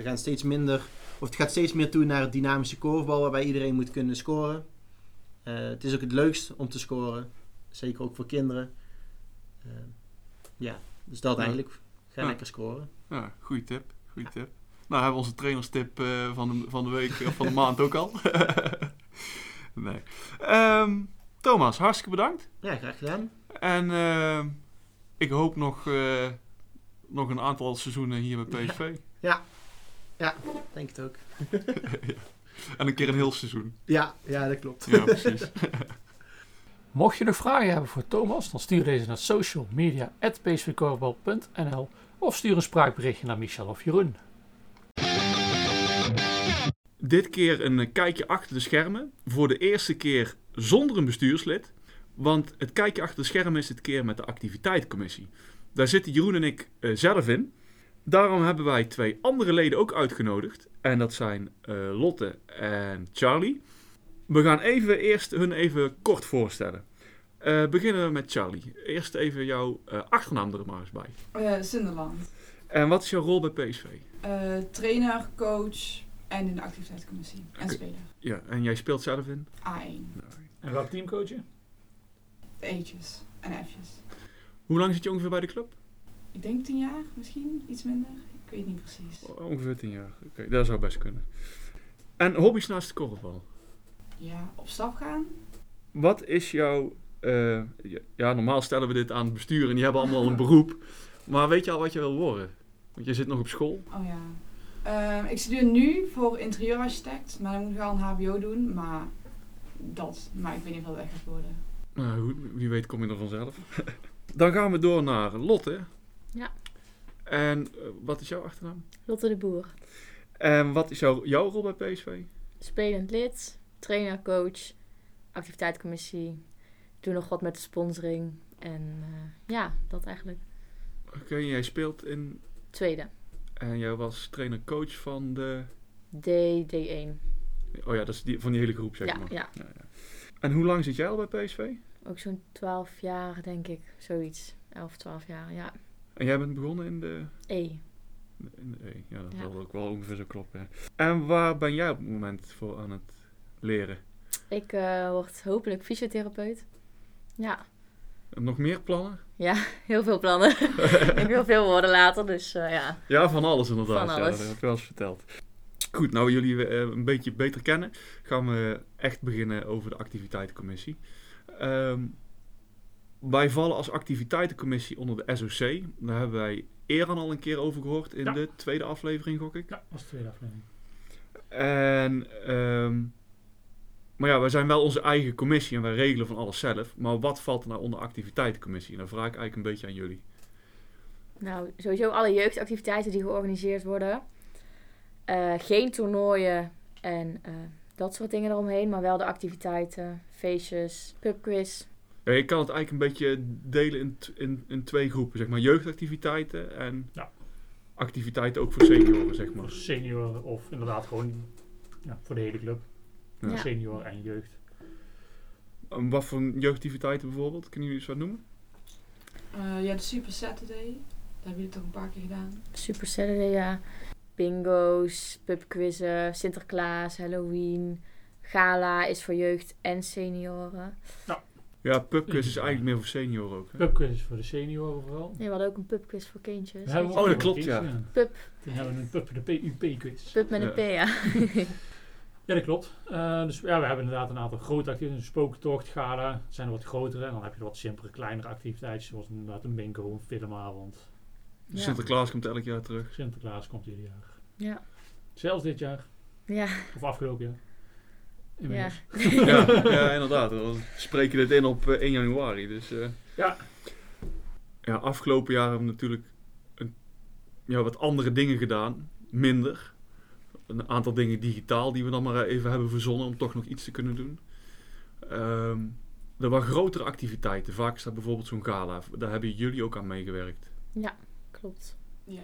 We gaan steeds minder, of het gaat steeds meer toe naar het dynamische korfbal, waarbij iedereen moet kunnen scoren. Eh, het is ook het leukst om te scoren, zeker ook voor kinderen. Eh, ja, dus dat Ja. eigenlijk. Ga Ja. lekker scoren. Ja, goede tip. Goeie tip. Nou, hebben we onze trainerstip eh, van, de, van de week of van de maand ook al. nee. Ehm, Thomas, hartstikke bedankt. Ja, graag gedaan. En ik hoop nog, nog een aantal seizoenen hier bij PSV. Denk het ook. En een keer een heel seizoen. Ja, ja dat klopt. Ja, precies. Mocht je nog vragen hebben voor Thomas, dan stuur deze naar socialmedia.psvkorfbal.nl of stuur een spraakberichtje naar Michel of Jeroen. Dit keer een kijkje achter de schermen. Voor de eerste keer zonder een bestuurslid. Want het kijkje achter de schermen is dit keer met de activiteitencommissie. Daar zitten Jeroen en ik eh, zelf in. Daarom hebben wij twee andere leden ook uitgenodigd. En dat zijn eh, Lotte en Charlie. We gaan even eerst hun even kort voorstellen. Eh, beginnen we met Charlie. Eerst even jouw eh, achternaam er maar eens bij. Eh Sunderland. En wat is jouw rol bij PSV? Eh, trainer, coach en in de activiteitscommissie. En speler. Ja, en jij speelt zelf in? A1. En welk team coach je? De E'tjes en F'jes. Hoe lang zit je ongeveer bij de club? Ik denk tien jaar, misschien iets minder. Ik weet niet precies. Ongeveer tien jaar. Oké, dat zou best kunnen. En hobby's naast de korfbal. Ja, op stap gaan. Wat is jouw... eh, ja, normaal stellen we dit aan het bestuur en die hebben allemaal een beroep. Maar weet je al wat je wil worden? Want je zit nog op school. Oh ja. Ehm, ik studeer nu voor interieurarchitect, maar dan moet ik wel een HBO doen. Maar dat, maar ik weet niet of dat echt gaat worden. Nou, wie weet kom je er vanzelf. Dan gaan we door naar Lotte. Ja. En eh, wat is jouw achternaam? Lotte de Boer. En wat is jouw, jouw rol bij PSV? Spelend lid, trainer, coach, activiteitscommissie. Doe nog wat met de sponsoring. En eh, ja, dat eigenlijk. Oké, jij speelt in... Tweede. En jij was trainer-coach van de... D, D1. Oh ja, dat is die, van die hele groep, zeg Ja, maar. ja. En hoe lang zit jij al bij PSV? Ook zo'n 12 jaar, denk ik. Zoiets. 11, 12 jaar, ja. En jij bent begonnen in de... E. In de E. Ja, dat Ja. zal ook wel ongeveer zo kloppen. ja. En waar ben jij op het moment voor aan het leren? Ik eh, word hopelijk fysiotherapeut. Ja, Nog meer plannen? heel veel plannen. ik wil veel worden later, dus eh, ja. Ja, van alles inderdaad. Van Ja, alles. dat heb ik wel eens verteld. Goed, nou jullie eh, een beetje beter kennen, gaan we echt beginnen over de activiteitencommissie. Ehm, wij vallen als activiteitencommissie onder de SOC. Daar hebben wij Eran al een keer over gehoord in Ja. de tweede aflevering, gok ik. Ja, dat was de tweede aflevering. En, ehm, maar ja, wij zijn wel onze eigen commissie en wij regelen van alles zelf. Maar wat valt er nou onder activiteitencommissie? En dan vraag ik eigenlijk een beetje aan jullie. Nou, sowieso alle jeugdactiviteiten die georganiseerd worden. Eh, geen toernooien en eh, dat soort dingen eromheen, maar wel de activiteiten, feestjes, pubquiz. Ja, je kan het eigenlijk een beetje delen in, in, in twee groepen, zeg maar. Jeugdactiviteiten en Ja. activiteiten ook voor senioren, zeg Voor maar. senioren of inderdaad gewoon ja, voor de hele club. Ja. Ja. Senior en jeugd. En wat voor jeugdactiviteiten bijvoorbeeld? Kunnen jullie eens wat noemen? Eh, ja, de Super Saturday. Dat hebben jullie toch een paar keer gedaan. Super Saturday, ja. Bingo's, pubquizzen, Sinterklaas, Halloween. Gala is voor jeugd en senioren. Ja, pubquiz is eigenlijk meer voor senioren ook. Hè? Pubquiz is voor de senioren vooral. Nee, we hadden ook een pubquiz voor kindjes. We hebben Oh, dat klopt, ja. Pub. Die hebben een pub, de PUP-quiz. Pub met een. P, ja. Ja, dat klopt. Eh, dus ja, we hebben inderdaad een aantal grote activiteiten. Een spooktocht, gala. Het zijn er wat grotere. En dan heb je wat simpele, kleinere activiteiten. Zoals inderdaad een bingo, een filmavond. Ja. Sinterklaas komt elk jaar terug. Sinterklaas komt ieder jaar. Ja. Zelfs dit jaar. Ja. Of afgelopen jaar. Ja. Ja, ja, inderdaad. We spreken dit in op eh, 1 januari. Dus, eh, Ja. ja, afgelopen jaar hebben we natuurlijk een, ja, wat andere dingen gedaan. Minder. Een aantal dingen digitaal die we dan maar even hebben verzonnen om toch nog iets te kunnen doen. Ehm, er waren grotere activiteiten. Vaak staat bijvoorbeeld zo'n gala. Daar hebben jullie ook aan meegewerkt. Klopt. Ja.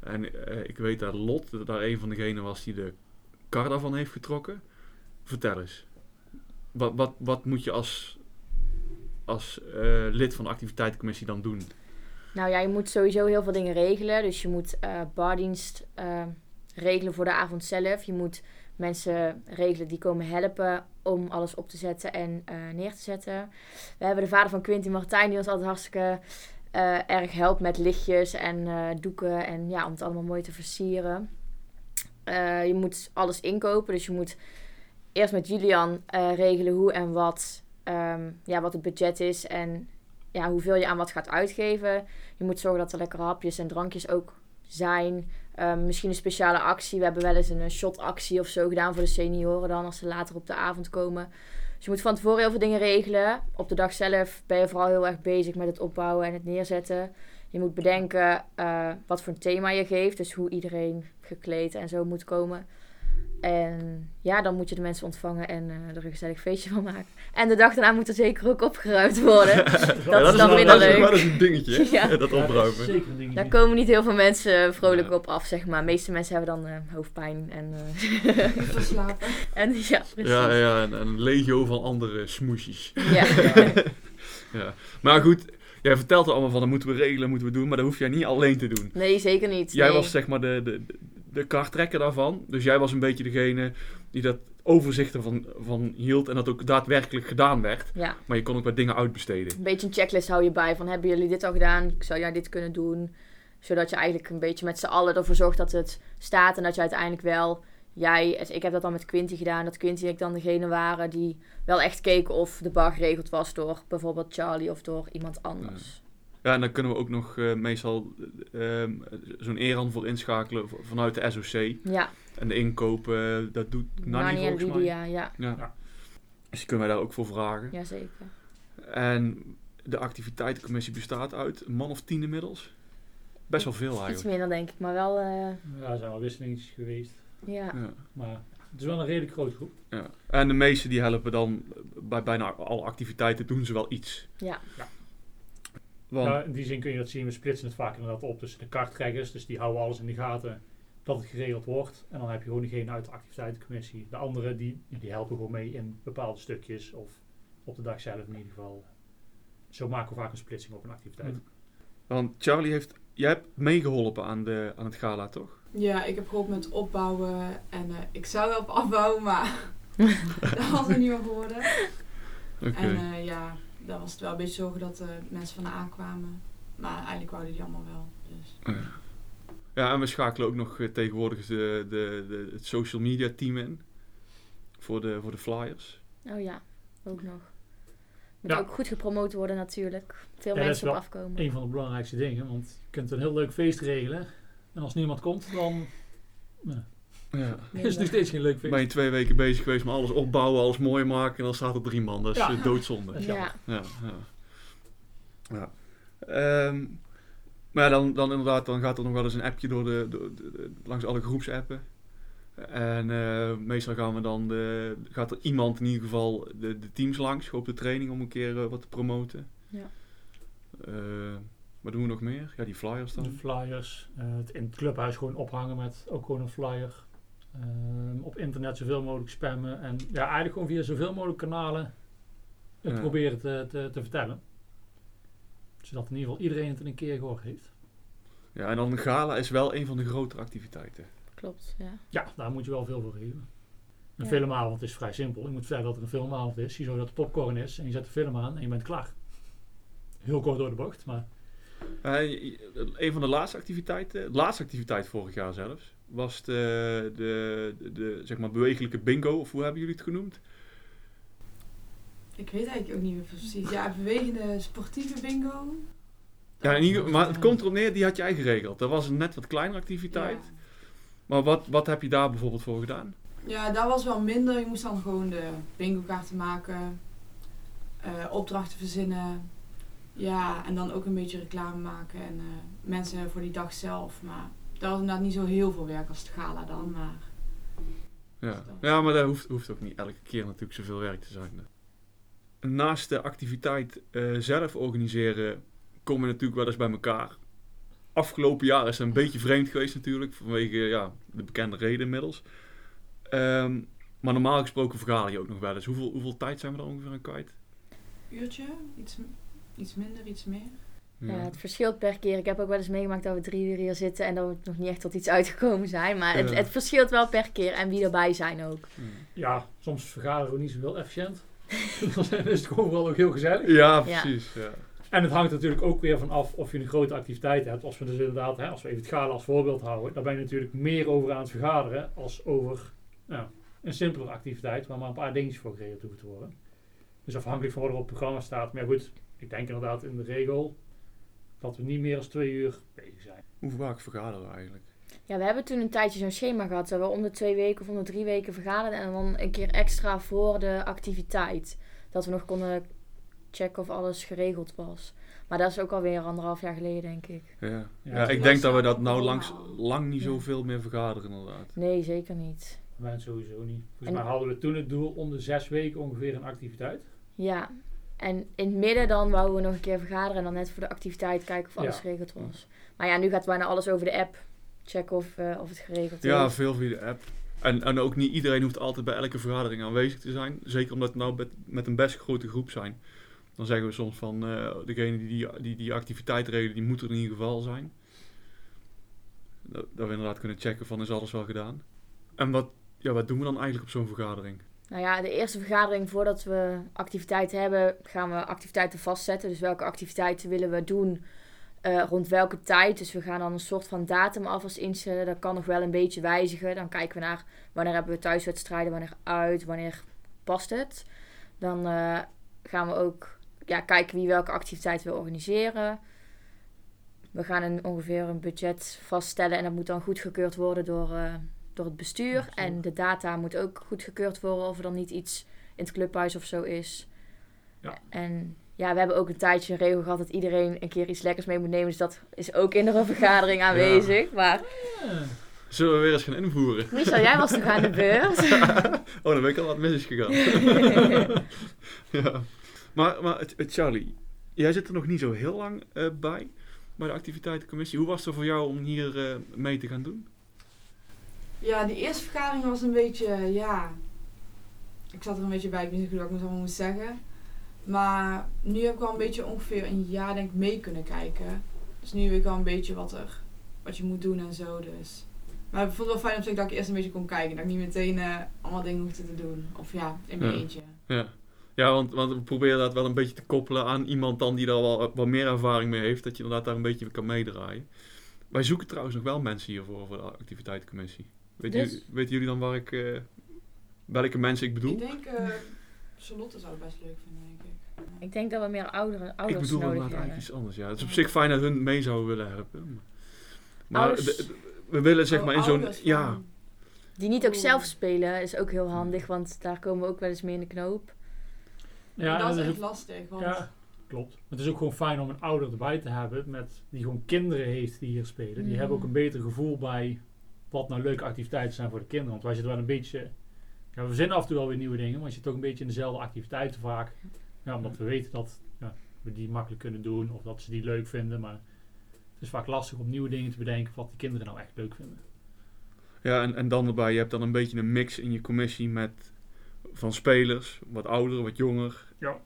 En eh, ik weet dat Lot daar een van degenen was die de kar daarvan heeft getrokken. Vertel eens. Wat, wat, wat moet je als, als eh, lid van de activiteitencommissie dan doen? Nou ja, je moet sowieso heel veel dingen regelen. Dus je moet eh bardienst eh, regelen voor de avond zelf. Je moet mensen regelen die komen helpen om alles op te zetten en neer te zetten. We hebben de vader van Quinty Martijn die ons altijd hartstikke erg helpt met lichtjes en doeken. En ja, om het allemaal mooi te versieren. Je moet alles inkopen. Dus je moet eerst met Julian eh, regelen hoe en wat, ehm, ja, wat het budget is. En ja, hoeveel je aan wat gaat uitgeven. Je moet zorgen dat er lekkere hapjes en drankjes ook zijn. Ehm, misschien een speciale actie. We hebben wel eens een shotactie of zo gedaan voor de senioren dan als ze later op de avond komen. Dus je moet van tevoren heel veel dingen regelen. Op de dag zelf ben je vooral heel erg bezig met het opbouwen en het neerzetten. Je moet bedenken eh, wat voor een thema je geeft. Dus hoe iedereen gekleed en zo moet komen. En ja, dan moet je de mensen ontvangen en eh, er een gezellig feestje van maken. En de dag daarna moet er zeker ook opgeruimd worden. Ja, is dan dat is leuk. wel eens een dingetje? Ja. dat Ja, dat is opruimen. zeker een dingetje. Daar komen niet heel veel mensen vrolijk Ja. op af, zeg maar. De meeste mensen hebben dan eh, hoofdpijn en, eh, Verslapen. en ja, precies. Ja, ja en, en een legio van andere smoesjes. Ja. Ja. Maar goed, jij vertelt er allemaal van, dat moeten we regelen, moeten we doen. Maar dat hoef jij niet alleen te doen. Nee, zeker niet. Jij nee. was zeg maar de, de, de kartrekker daarvan. Dus jij was een beetje degene die dat overzicht ervan van hield. En dat ook daadwerkelijk gedaan werd. Ja, Maar je kon ook wat dingen uitbesteden. een beetje een checklist hou je bij. Van, hebben jullie dit al gedaan? Zou jij dit kunnen doen? Zodat je eigenlijk een beetje met z'n allen ervoor zorgt dat het staat. En dat je uiteindelijk wel jij, ik heb dat dan met Quinty gedaan, dat Quinty en ik dan degene waren die wel echt keken of de bar geregeld was door bijvoorbeeld Charlie of door iemand anders. Ja, en dan kunnen we ook nog eh, meestal eh, ehm, zo'n eerhand voor inschakelen vanuit de SOC. Ja, En de inkoop, eh, dat doet Nanny Nani en volgens mij. Ja, Ja. Ja. Dus die kunnen wij daar ook voor vragen. ja zeker. En de activiteitencommissie bestaat uit een man of tien inmiddels. Best wel veel Iets eigenlijk. minder denk ik, maar wel, eh, Ja, er zijn wel wisselingen geweest. ja. Ja. Maar het is wel een redelijk grote groep. Ja. En de meesten die helpen dan bij bijna alle activiteiten doen ze wel iets. Ja. Want, Ja, in die zin kun je dat zien. We splitsen het vaak inderdaad op tussen de karttrekkers. Dus die houden alles in de gaten dat het geregeld wordt. En dan heb je gewoon degene uit de activiteitencommissie. De anderen die, die helpen gewoon mee in bepaalde stukjes. Of op de dag zelf in ieder geval. Zo maken we vaak een splitsing op een activiteit. want Charlie heeft, jij hebt meegeholpen aan, de, aan het gala, toch? Ja, ik heb geholpen met opbouwen en eh, ik zou wel op afbouwen, maar dat was er niet meer geworden. Oké. En eh, ja, dan was het wel een beetje zorgen dat eh, mensen van de A kwamen. Maar eigenlijk wouden die allemaal wel. Dus. Ja, en we schakelen ook nog eh, tegenwoordig de, de, de, het social media team in. Voor de, voor de flyers. Oh ja, ook nog. Moet Ja. ook goed gepromoot worden natuurlijk. Veel Ja, mensen op afkomen. Een van de belangrijkste dingen. Want je kunt een heel leuk feest regelen. En als niemand komt, dan Ja. is nog steeds geen leuk feest. Ben je twee weken bezig geweest met alles opbouwen, alles mooi maken en dan staat er drie man. Dat is Ja. eh, doodzonde. Ja. Ja, ja. ja. Ehm, maar dan, dan inderdaad, dan gaat er nog wel eens een appje door de, door de- de- langs alle groepsappen. En eh, meestal gaan we dan de, gaat er iemand in ieder geval de, de teams langs op de training om een keer eh, wat te promoten. Ja. Eh, wat doen we nog meer? Ja, die flyers De dan. flyers. eh, het in het clubhuis gewoon ophangen met ook gewoon een flyer. Ehm, op internet zoveel mogelijk spammen. En ja, eigenlijk gewoon via zoveel mogelijk kanalen het Ja. proberen te, te, te vertellen. Zodat in ieder geval iedereen het een keer gehoord heeft. Ja, en dan een gala is wel een van de grotere activiteiten. klopt. Ja. Ja, daar moet je wel veel voor geven. Een Ja. filmavond is vrij simpel. Je moet vertellen dat er een filmavond is. Je zorgt dat er popcorn is en je zet de film aan en je bent klaar. Heel kort door de bocht, maar Eh, een van de laatste activiteiten, de laatste activiteit vorig jaar zelfs, was de, de, de, de, zeg maar bewegelijke bingo, of hoe hebben jullie het genoemd? Ik weet eigenlijk ook niet meer precies. Ja, bewegende sportieve bingo. Ja, maar het komt erop neer, die had jij geregeld. Dat was een net wat kleinere activiteit. Ja. Maar wat, wat heb je daar bijvoorbeeld voor gedaan? Ja, dat was wel minder. Je moest dan gewoon de bingo kaarten maken, eh, opdrachten verzinnen. Ja, en dan ook een beetje reclame maken en eh, mensen voor die dag zelf. Maar dat was inderdaad niet zo heel veel werk als het gala dan. Maar Ja, ja maar dat hoeft, hoeft ook niet elke keer natuurlijk zoveel werk te zijn. Naast de activiteit eh, zelf organiseren, komen we natuurlijk wel eens bij elkaar. Afgelopen jaar is het een beetje vreemd geweest natuurlijk, vanwege ja, de bekende reden inmiddels. Ehm, maar normaal gesproken vergader je ook nog wel eens. Hoeveel, hoeveel tijd zijn we er ongeveer aan kwijt? uurtje, iets, iets minder, iets meer. Ja, het verschilt per keer. Ik heb ook wel eens meegemaakt dat we drie uur hier zitten en dat we nog niet echt tot iets uitgekomen zijn. Maar het, het verschilt wel per keer en wie erbij zijn ook. ja, soms vergaderen we niet zo heel efficiënt. dan is het gewoon wel ook heel gezellig. Ja, precies. Ja. En het hangt natuurlijk ook weer van af of je een grote activiteit hebt. Als we dus inderdaad, hè, als we even het gala als voorbeeld houden, daar ben je natuurlijk meer over aan het vergaderen als over nou, een simpelere activiteit waar maar een paar dingetjes voor geregeld hoeven te worden. Dus afhankelijk van wat er op het programma staat. Maar goed, ik denk inderdaad in de regel dat we niet meer dan twee uur bezig zijn. Hoe vaak vergaderen we eigenlijk? Ja, we hebben toen een tijdje zo'n schema gehad. Dat we om de twee weken of om de drie weken vergaderen. En dan een keer extra voor de activiteit. Dat we nog konden checken of alles geregeld was. Maar dat is ook alweer anderhalf jaar geleden, denk ik. Ja, Ja, ik denk dat we dat nou langs, lang niet Ja. zoveel meer vergaderen inderdaad. Nee, zeker niet. Wij sowieso niet. Volgens En- mij hadden we toen het doel om de zes weken ongeveer een activiteit. Ja. En in het midden dan wouden we nog een keer vergaderen. En dan net voor de activiteit kijken of alles Ja. geregeld was. Maar ja, nu gaat bijna alles over de app. Checken of, eh, of het geregeld Ja, is. veel via de app. En, en ook niet iedereen hoeft altijd bij elke vergadering aanwezig te zijn. Zeker omdat we nou met, met een best grote groep zijn. Dan zeggen we soms van eh, degene die die, die die activiteit regelen, die moet er in ieder geval zijn. Dat, dat we inderdaad kunnen checken van is alles wel gedaan. En wat, ja, wat doen we dan eigenlijk op zo'n vergadering? Nou ja, de eerste vergadering voordat we activiteiten hebben, gaan we activiteiten vastzetten. Dus welke activiteiten willen we doen eh, rond welke tijd. Dus we gaan dan een soort van datum alvast instellen. Dat kan nog wel een beetje wijzigen. Dan kijken we naar wanneer hebben we thuiswedstrijden, wanneer uit, wanneer past het. Dan eh, gaan we ook ja, kijken wie welke activiteit wil organiseren. We gaan een, ongeveer een budget vaststellen en dat moet dan goedgekeurd worden door, eh, door het bestuur. En de data moet ook goedgekeurd worden of er dan niet iets in het clubhuis of zo is. Ja. En ja, we hebben ook een tijdje een regel gehad dat iedereen een keer iets lekkers mee moet nemen. Dus dat is ook in de vergadering aanwezig. Maar Ja. Zullen we weer eens gaan invoeren? Michel, jij was toch aan de beurt? oh, dan ben ik al wat mis is gegaan. ja. Maar, maar Charlie, jij zit er nog niet zo heel lang eh, bij, bij de activiteitencommissie. Hoe was het voor jou om hier eh, mee te gaan doen? Ja, die eerste vergadering was een beetje, ja... Ik zat er een beetje bij, ik wist niet goed wat ik allemaal moest zeggen. Maar nu heb ik wel een beetje ongeveer een jaar denk ik mee kunnen kijken. Dus nu weet ik wel een beetje wat, er, wat je moet doen en zo. Dus. Maar ik vond het wel fijn op zich dat ik eerst een beetje kon kijken. Dat ik niet meteen eh, allemaal dingen hoefde te doen. Of ja, in mijn Ja. eentje. Ja, ja want, want we proberen dat wel een beetje te koppelen aan iemand dan die daar wel wat meer ervaring mee heeft. Dat je inderdaad daar een beetje kan meedraaien. Wij zoeken trouwens nog wel mensen hiervoor voor de activiteitencommissie. Weet Dus? jullie, weten jullie dan waar ik, eh, welke mensen ik bedoel? Ik denk, eh, Charlotte zou het best leuk vinden, denk ik. Ik denk dat we meer ouderen, Ik ouders bedoel nodig inderdaad hebben. eigenlijk iets anders. Ja. Het is op zich fijn dat hun mee zouden willen helpen. Maar Ouders- we willen zeg Oh, maar in zo'n... Ja, Die niet ook zelf spelen is ook heel handig, want daar komen we ook wel eens mee in de knoop. Ja, dat is het echt lastig. Want Ja, klopt. Het is ook gewoon fijn om een ouder erbij te hebben met, die gewoon kinderen heeft die hier spelen. Die Mm. hebben ook een beter gevoel bij wat nou leuke activiteiten zijn voor de kinderen. Want wij zitten wel een beetje... Ja, we verzinnen af en toe wel weer nieuwe dingen, maar je zit ook een beetje in dezelfde activiteiten vaak. Ja, omdat we weten dat ja, we die makkelijk kunnen doen of dat ze die leuk vinden. Maar het is vaak lastig om nieuwe dingen te bedenken wat die kinderen nou echt leuk vinden. ja en, en dan erbij, je hebt dan een beetje een mix in je commissie met van spelers, wat ouder, wat jonger. Ja.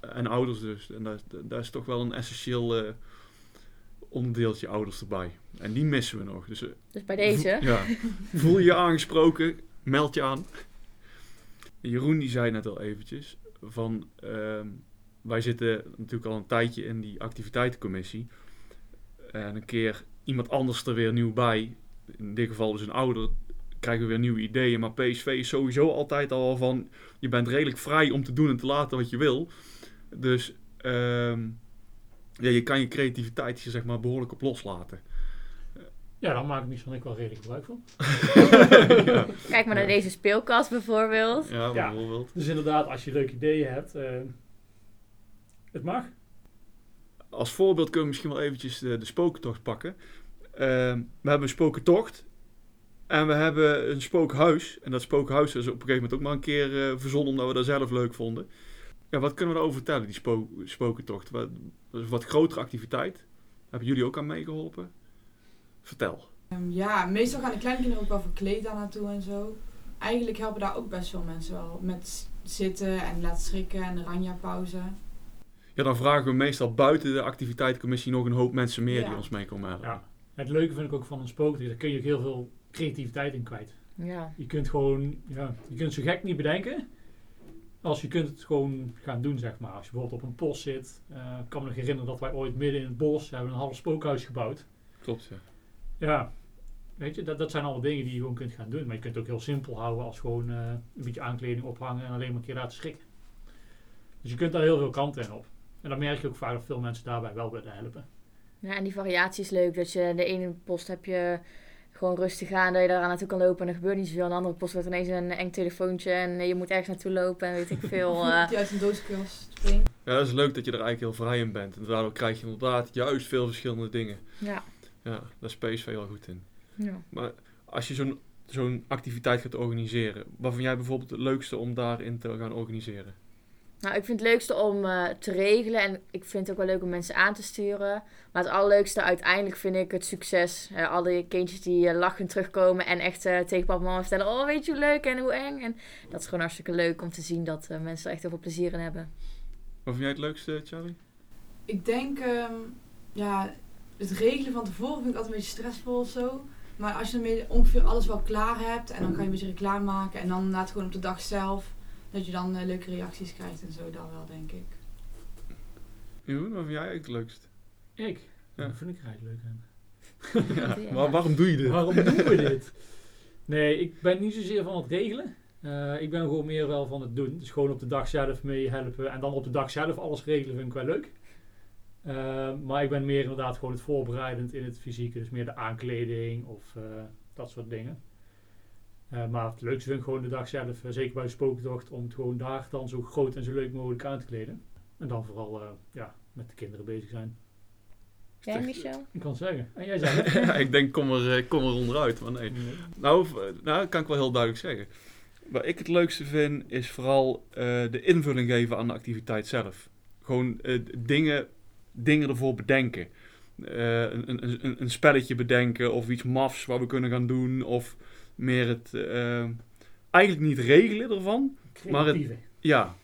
En ouders dus. En daar, is- daar is toch wel een essentieel eh, onderdeeltje ouders erbij. En die missen we nog. Dus, eh, Dus bij deze. ja. Voel je je aangesproken, meld je aan. Jeroen die zei net al eventjes van ehm, wij zitten natuurlijk al een tijdje in die activiteitencommissie. En een keer iemand anders er weer nieuw bij, in dit geval dus een ouder, krijgen we weer nieuwe ideeën. Maar PSV is sowieso altijd al van, je bent redelijk vrij om te doen en te laten wat je wil. Dus ehm, ja, je kan je creativiteit hier zeg maar behoorlijk op loslaten. Ja, daar maak ik Michel en ik wel redelijk gebruik van. ja. Kijk maar naar Ja. deze speelkast bijvoorbeeld. ja, Ja. bijvoorbeeld. Dus inderdaad, als je leuke ideeën hebt, eh, het mag. Als voorbeeld kunnen we misschien wel eventjes de, de spokentocht pakken. Ehm, we hebben een spokentocht. En we hebben een spookhuis. En dat spookhuis is op een gegeven moment ook maar een keer eh, verzonnen omdat we dat zelf leuk vonden. Ja, wat kunnen we daarover vertellen, die spo spokentocht? Wat, dat is een wat grotere activiteit. Hebben jullie ook aan meegeholpen? Vertel. Ehm, ja, meestal gaan de kleine kinderen ook wel verkleed daar naartoe en zo. Eigenlijk helpen daar ook best veel mensen wel. Met zitten en laten schrikken en de ranja-pauze. Ja, dan vragen we meestal buiten de activiteitencommissie nog een hoop mensen meer die ons mee komen helpen. Ja. Het leuke vind ik ook van een spooktocht, daar kun je ook heel veel creativiteit in kwijt. Ja. Je kunt gewoon, ja, je kunt zo gek niet bedenken. Als je kunt het gewoon gaan doen, zeg maar. Als je bijvoorbeeld op een post zit. eh, ik kan me nog herinneren dat wij ooit midden in het bos hebben een half spookhuis gebouwd. Klopt, ja. Ja, weet je, dat, dat zijn allemaal dingen die je gewoon kunt gaan doen. Maar je kunt het ook heel simpel houden als gewoon eh, een beetje aankleding ophangen en alleen maar een keer laten schrikken. Dus je kunt daar heel veel kanten in op. En dan merk je ook vaak dat veel mensen daarbij wel willen helpen. ja, en die variatie is leuk. Dat je de ene post heb je gewoon rustig aan, dat je daar naartoe kan lopen en er gebeurt niet zoveel. En de andere post wordt ineens een eng telefoontje en je moet ergens naartoe lopen en weet ik veel. eh. Uit een. Ja, dat is leuk dat je er eigenlijk heel vrij in bent. En daardoor krijg je inderdaad juist veel verschillende dingen. ja. Ja, daar is PSV wel goed in. ja. Maar als je zo'n zo'n activiteit gaat organiseren, wat vind jij bijvoorbeeld het leukste om daarin te gaan organiseren? Nou, ik vind het leukste om eh, te regelen en ik vind het ook wel leuk om mensen aan te sturen. Maar het allerleukste uiteindelijk vind ik het succes. Eh, alle kindjes die eh, lachend terugkomen en echt eh, tegen papa en mama vertellen... Oh, weet je hoe leuk en hoe eng. En dat is gewoon hartstikke leuk om te zien dat eh, mensen er echt heel veel plezier in hebben. Wat vind jij het leukste, Charlie? Ik denk, ehm, ja, het regelen van tevoren vind ik altijd een beetje stressvol of zo. Maar als je ongeveer alles wel klaar hebt en dan kan je een beetje reclame maken. En dan laat gewoon op de dag zelf, dat je dan eh, leuke reacties krijgt en zo, dan wel denk ik. Jeroen, wat vind jij eigenlijk het leukst? Ik? Ja. Dat vind ik er eigenlijk leuk aan. Ja, maar waarom doe je dit? Waarom doen we dit? Nee, ik ben niet zozeer van het regelen. Eh, ik ben gewoon meer wel van het doen. Dus gewoon op de dag zelf mee helpen. En dan op de dag zelf alles regelen vind ik wel leuk. Eh, maar ik ben meer inderdaad gewoon het voorbereidend in het fysieke. Dus meer de aankleding of eh, dat soort dingen. Eh, maar het leukste vind ik gewoon de dag zelf. eh, zeker bij de spooktocht. Om het gewoon daar dan zo groot en zo leuk mogelijk aan te kleden. En dan vooral eh, ja, met de kinderen bezig zijn. Jij, Michel? Ik kan het zeggen. En jij zei het. Ja, ik denk, kom er, kom er onderuit. Maar nee. Nou, nou, dat kan ik wel heel duidelijk zeggen. Wat ik het leukste vind, is vooral eh, de invulling geven aan de activiteit zelf. Gewoon eh, dingen, dingen ervoor bedenken. Eh, een, een, een, een spelletje bedenken of iets mafs wat we kunnen gaan doen. Of meer het... eh, eigenlijk niet regelen ervan. Maar het-. Ja,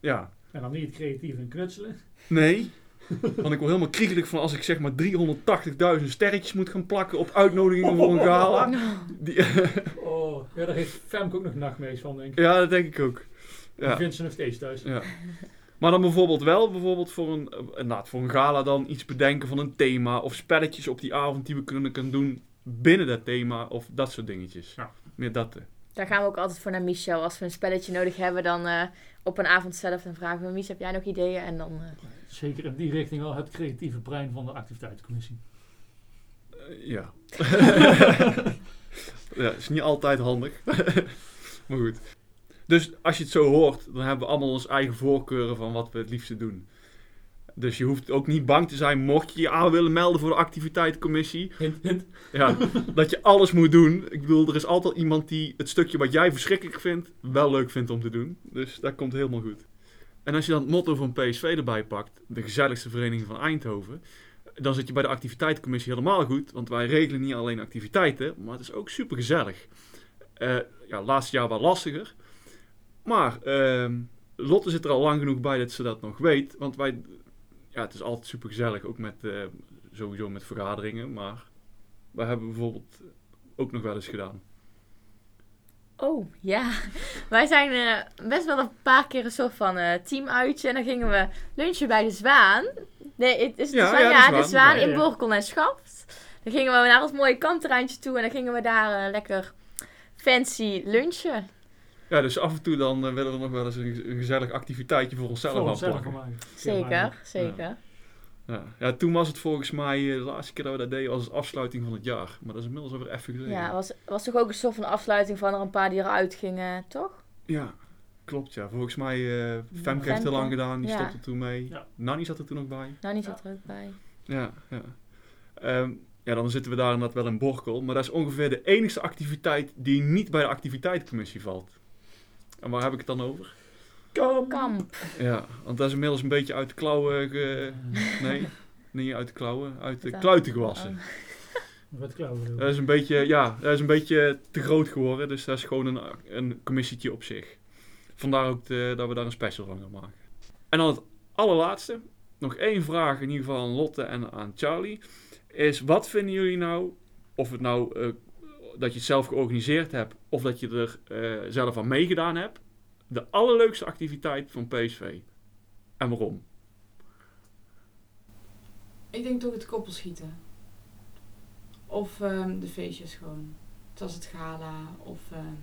ja. En dan niet het creatieve en knutselen. Nee. Want ik word helemaal kriegelig van als ik zeg maar 380.000 sterretjes moet gaan plakken op uitnodigingen voor een gala. Die, Oh, ja, daar heeft Femke ook nog nachtmerries van, denk ik. ja, dat denk ik ook. Die Ja. vindt ze nog steeds thuis. Ja. Maar dan bijvoorbeeld wel bijvoorbeeld voor een, eh, voor een gala dan iets bedenken van een thema. Of spelletjes op die avond die we kunnen, kunnen doen binnen dat thema. Of dat soort dingetjes. Ja. Meer dat. eh. Daar gaan we ook altijd voor naar Michel. Als we een spelletje nodig hebben, dan eh, op een avond zelf, dan vragen we Michel, heb jij nog ideeën? En dan... eh, Zeker in die richting wel het creatieve brein van de activiteitencommissie. Eh, ja. ja, is niet altijd handig. maar goed. Dus als je het zo hoort, dan hebben we allemaal onze eigen voorkeuren van wat we het liefste doen. Dus je hoeft ook niet bang te zijn, mocht je je aan willen melden voor de activiteitencommissie. Ja, dat je alles moet doen. Ik bedoel, er is altijd iemand die het stukje wat jij verschrikkelijk vindt, wel leuk vindt om te doen. Dus dat komt helemaal goed. En als je dan het motto van PSV erbij pakt, de gezelligste vereniging van Eindhoven, dan zit je bij de activiteitencommissie helemaal goed. Want wij regelen niet alleen activiteiten, maar het is ook super gezellig. ja, laatste jaar wel lastiger. Maar ehm, Lotte zit er al lang genoeg bij dat ze dat nog weet. Want wij, ja, het is altijd super gezellig, ook met, eh, sowieso met vergaderingen. Maar wij hebben bijvoorbeeld ook nog wel eens gedaan. Oh, ja. Wij zijn eh, best wel een paar keer een soort van eh, teamuitje. En dan gingen we lunchen bij de Zwaan. Nee, het is de Ja, Zwaan, ja, ja, de de Zwaan. In. Borkel en Schaft. Dan gingen we naar ons mooie kampterreintje toe. En dan gingen we daar lekker fancy lunchen. Ja, dus af en toe dan eh, willen we nog wel eens een, een gezellig activiteitje voor onszelf Voor onszelf aanpakken. Zeker, zeker. Ja. ja, toen was het volgens mij, eh, de laatste keer dat we dat deden, was het afsluiting van het jaar. Maar dat is inmiddels alweer even geleden. Ja, was, was toch ook een soort van afsluiting van er een paar die eruit gingen, toch? Ja, klopt ja. Volgens mij, eh Femke heeft Femke. heel lang gedaan, die Ja. stopte toen mee. Ja. Nanny zat er toen nog bij. Ja. zat er ook bij. Ja, ja. Ehm, ja, dan zitten we daar inderdaad wel in Borkel. Maar dat is ongeveer de enige activiteit die niet bij de activiteitencommissie valt. En waar heb ik het dan over? Kamp. Ja, want dat is inmiddels een beetje uit de klauwen... Ge... Nee, niet uit de klauwen, uit de kluiten gewassen. Wat klauwen Dat is een beetje, ja, dat is een beetje te groot geworden. Dus dat is gewoon een, een commissietje op zich. Vandaar ook de- dat we daar een special van gaan maken. En dan het allerlaatste. Nog één vraag in ieder geval aan Lotte en aan Charlie. Is wat vinden jullie nou, of het nou eh, dat je het zelf georganiseerd hebt, of dat je er eh, zelf aan meegedaan hebt, de allerleukste activiteit van PSV? En waarom? Ik denk toch het koppelschieten. Of ehm, de feestjes gewoon. Zoals het gala. Of ehm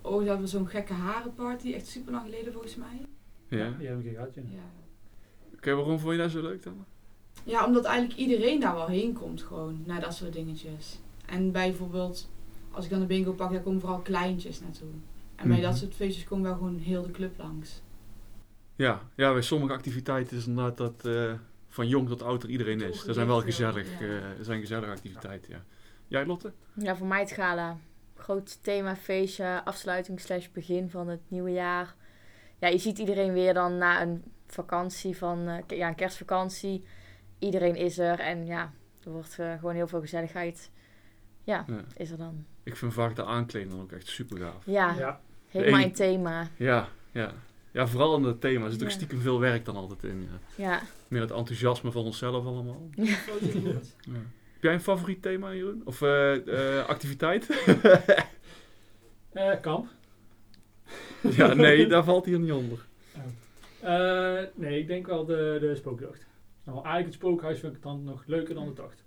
oh, dat was zo'n gekke harenparty. Echt super lang geleden volgens mij. Ja. Die heb ik een keer gehad, ja. Ja. Oké, waarom vond je dat zo leuk dan? ja, omdat eigenlijk iedereen daar wel heen komt gewoon. Naar dat soort dingetjes. En bijvoorbeeld, als ik dan de bingo pak, dan komen vooral kleintjes naartoe. En bij Mhm. dat soort feestjes komt wel gewoon heel de club langs. Ja, ja, bij sommige activiteiten is inderdaad dat eh, van jong tot oud er iedereen is. Dat zijn wel gezellig, ja. eh, zijn gezellige activiteiten, ja. Jij Lotte? Ja, voor mij het gala. Groot thema feestje, afsluiting slash begin van het nieuwe jaar. Ja, je ziet iedereen weer dan na een vakantie van, eh, ja, een kerstvakantie. Iedereen is er en ja, er wordt gewoon heel veel gezelligheid. Ja, Ja. is er dan. Ik vind vaak de aankleding dan ook echt super gaaf. Ja, Ja. helemaal in thema. Ja, ja. Ja, vooral in het thema. Er zit ook stiekem veel werk dan altijd in. Ja. Ja. Meer het enthousiasme van onszelf allemaal. Ja. Heb jij een favoriet thema, Jeroen? Of eh, eh, activiteit? Eh, kamp. ja, nee, daar valt hier niet onder. Eh, nee, ik denk wel de, de spookjacht. Nou, eigenlijk het spookhuis vind ik dan nog leuker dan de tocht.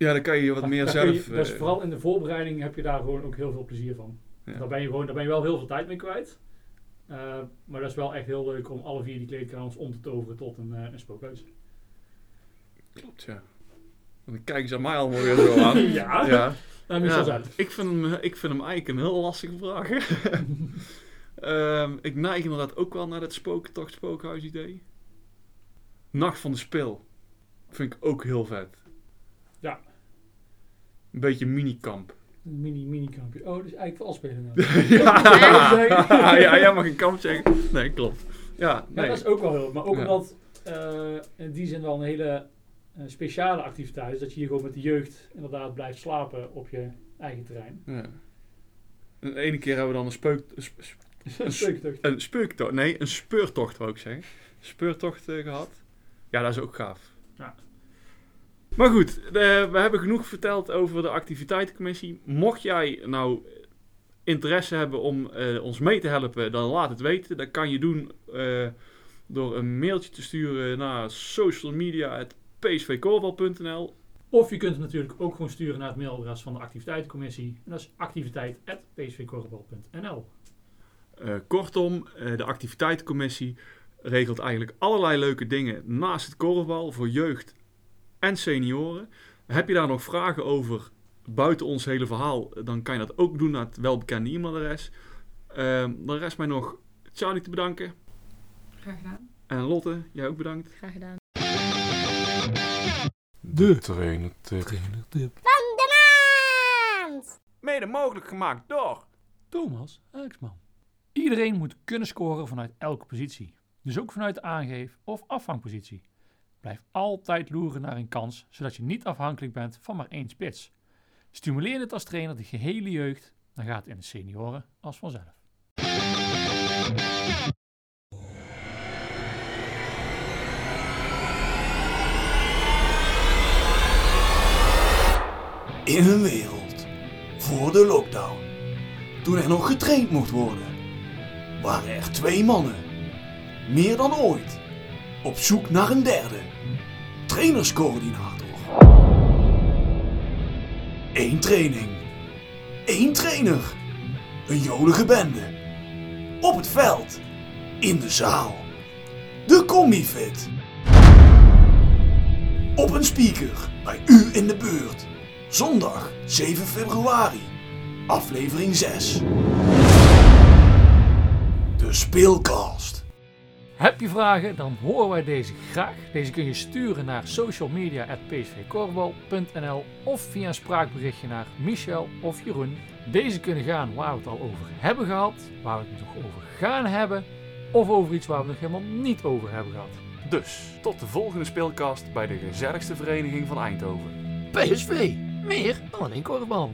Ja, dan kan je wat meer zelf... je- dus eh, vooral in de voorbereiding heb je daar gewoon ook heel veel plezier van. Ja. Daar, ben je gewoon, daar ben je wel heel veel tijd mee kwijt. Eh, maar dat is wel echt heel leuk om alle vier die kleedkamers om te toveren tot een, eh, een spookhuis. Klopt, ja. Dan kijken ze mij allemaal weer zo aan. ja, ja. je Ja, ik, vind hem, ik vind hem eigenlijk een heel lastige vraag. Ehm, ik neig inderdaad ook wel naar dat spooktocht spookhuis idee. Nacht van de Spil. Vind ik ook heel vet. Een beetje minikamp. Een mini, mini kampje. Oh, dat is eigenlijk wel spelen. ja, ja, jij mag een kamp zeggen. Nee, klopt. Ja, Ja, nee. dat is ook wel heel. Maar ook Ja. omdat eh, in die zin wel een hele eh, speciale activiteit is. Dat je hier gewoon met de jeugd inderdaad blijft slapen op je eigen terrein. Ja. De ene keer hebben we dan een speuk... een sp- sp- Een speuktocht. Een speuktocht, nee, een speurtocht wou ik zeggen. Speurtocht eh, gehad. Ja, dat is ook gaaf. Maar goed, eh, we hebben genoeg verteld over de activiteitencommissie. Mocht jij nou interesse hebben om eh, ons mee te helpen, dan laat het weten. Dat kan je doen eh, door een mailtje te sturen naar socialmedia.psvkorval.nl Of je kunt hem natuurlijk ook gewoon sturen naar het mailadres van de activiteitencommissie. En dat is activiteit.psvkorrebal.nl. Eh, kortom, de activiteitencommissie regelt eigenlijk allerlei leuke dingen naast het korfbal voor jeugd en senioren. Heb je daar nog vragen over buiten ons hele verhaal, dan kan je dat ook doen naar het welbekende e-mailadres. Ehm, dan rest mij nog Charlie te bedanken. Graag gedaan. En Lotte, jij ook bedankt. Graag gedaan. De trainer tip. Mede mogelijk gemaakt door Thomas Rijksman. Iedereen moet kunnen scoren vanuit elke positie. Dus ook vanuit de aangeef- of afvangpositie. Blijf altijd loeren naar een kans, zodat je niet afhankelijk bent van maar één spits. Stimuleer het als trainer de gehele jeugd, dan gaat het in de senioren als vanzelf. In een wereld voor de lockdown, toen er nog getraind mocht worden, waren er twee mannen, meer dan ooit, op zoek naar een derde trainerscoördinator. Eén training, één trainer, een jolige bende, op het veld, in de zaal, de combifit. Op een speaker bij u in de buurt. Zondag 7 februari, aflevering 6. De Speelcast. Heb je vragen, dan horen wij deze graag. Deze kun je sturen naar socialmedia.psvkorfbal.nl of via een spraakberichtje naar Michel of Jeroen. Deze kunnen gaan waar we het al over hebben gehad, waar we het nog over gaan hebben, of over iets waar we het nog helemaal niet over hebben gehad. Dus, tot de volgende speelkast bij de gezelligste vereniging van Eindhoven. PSV, meer dan alleen korfbal.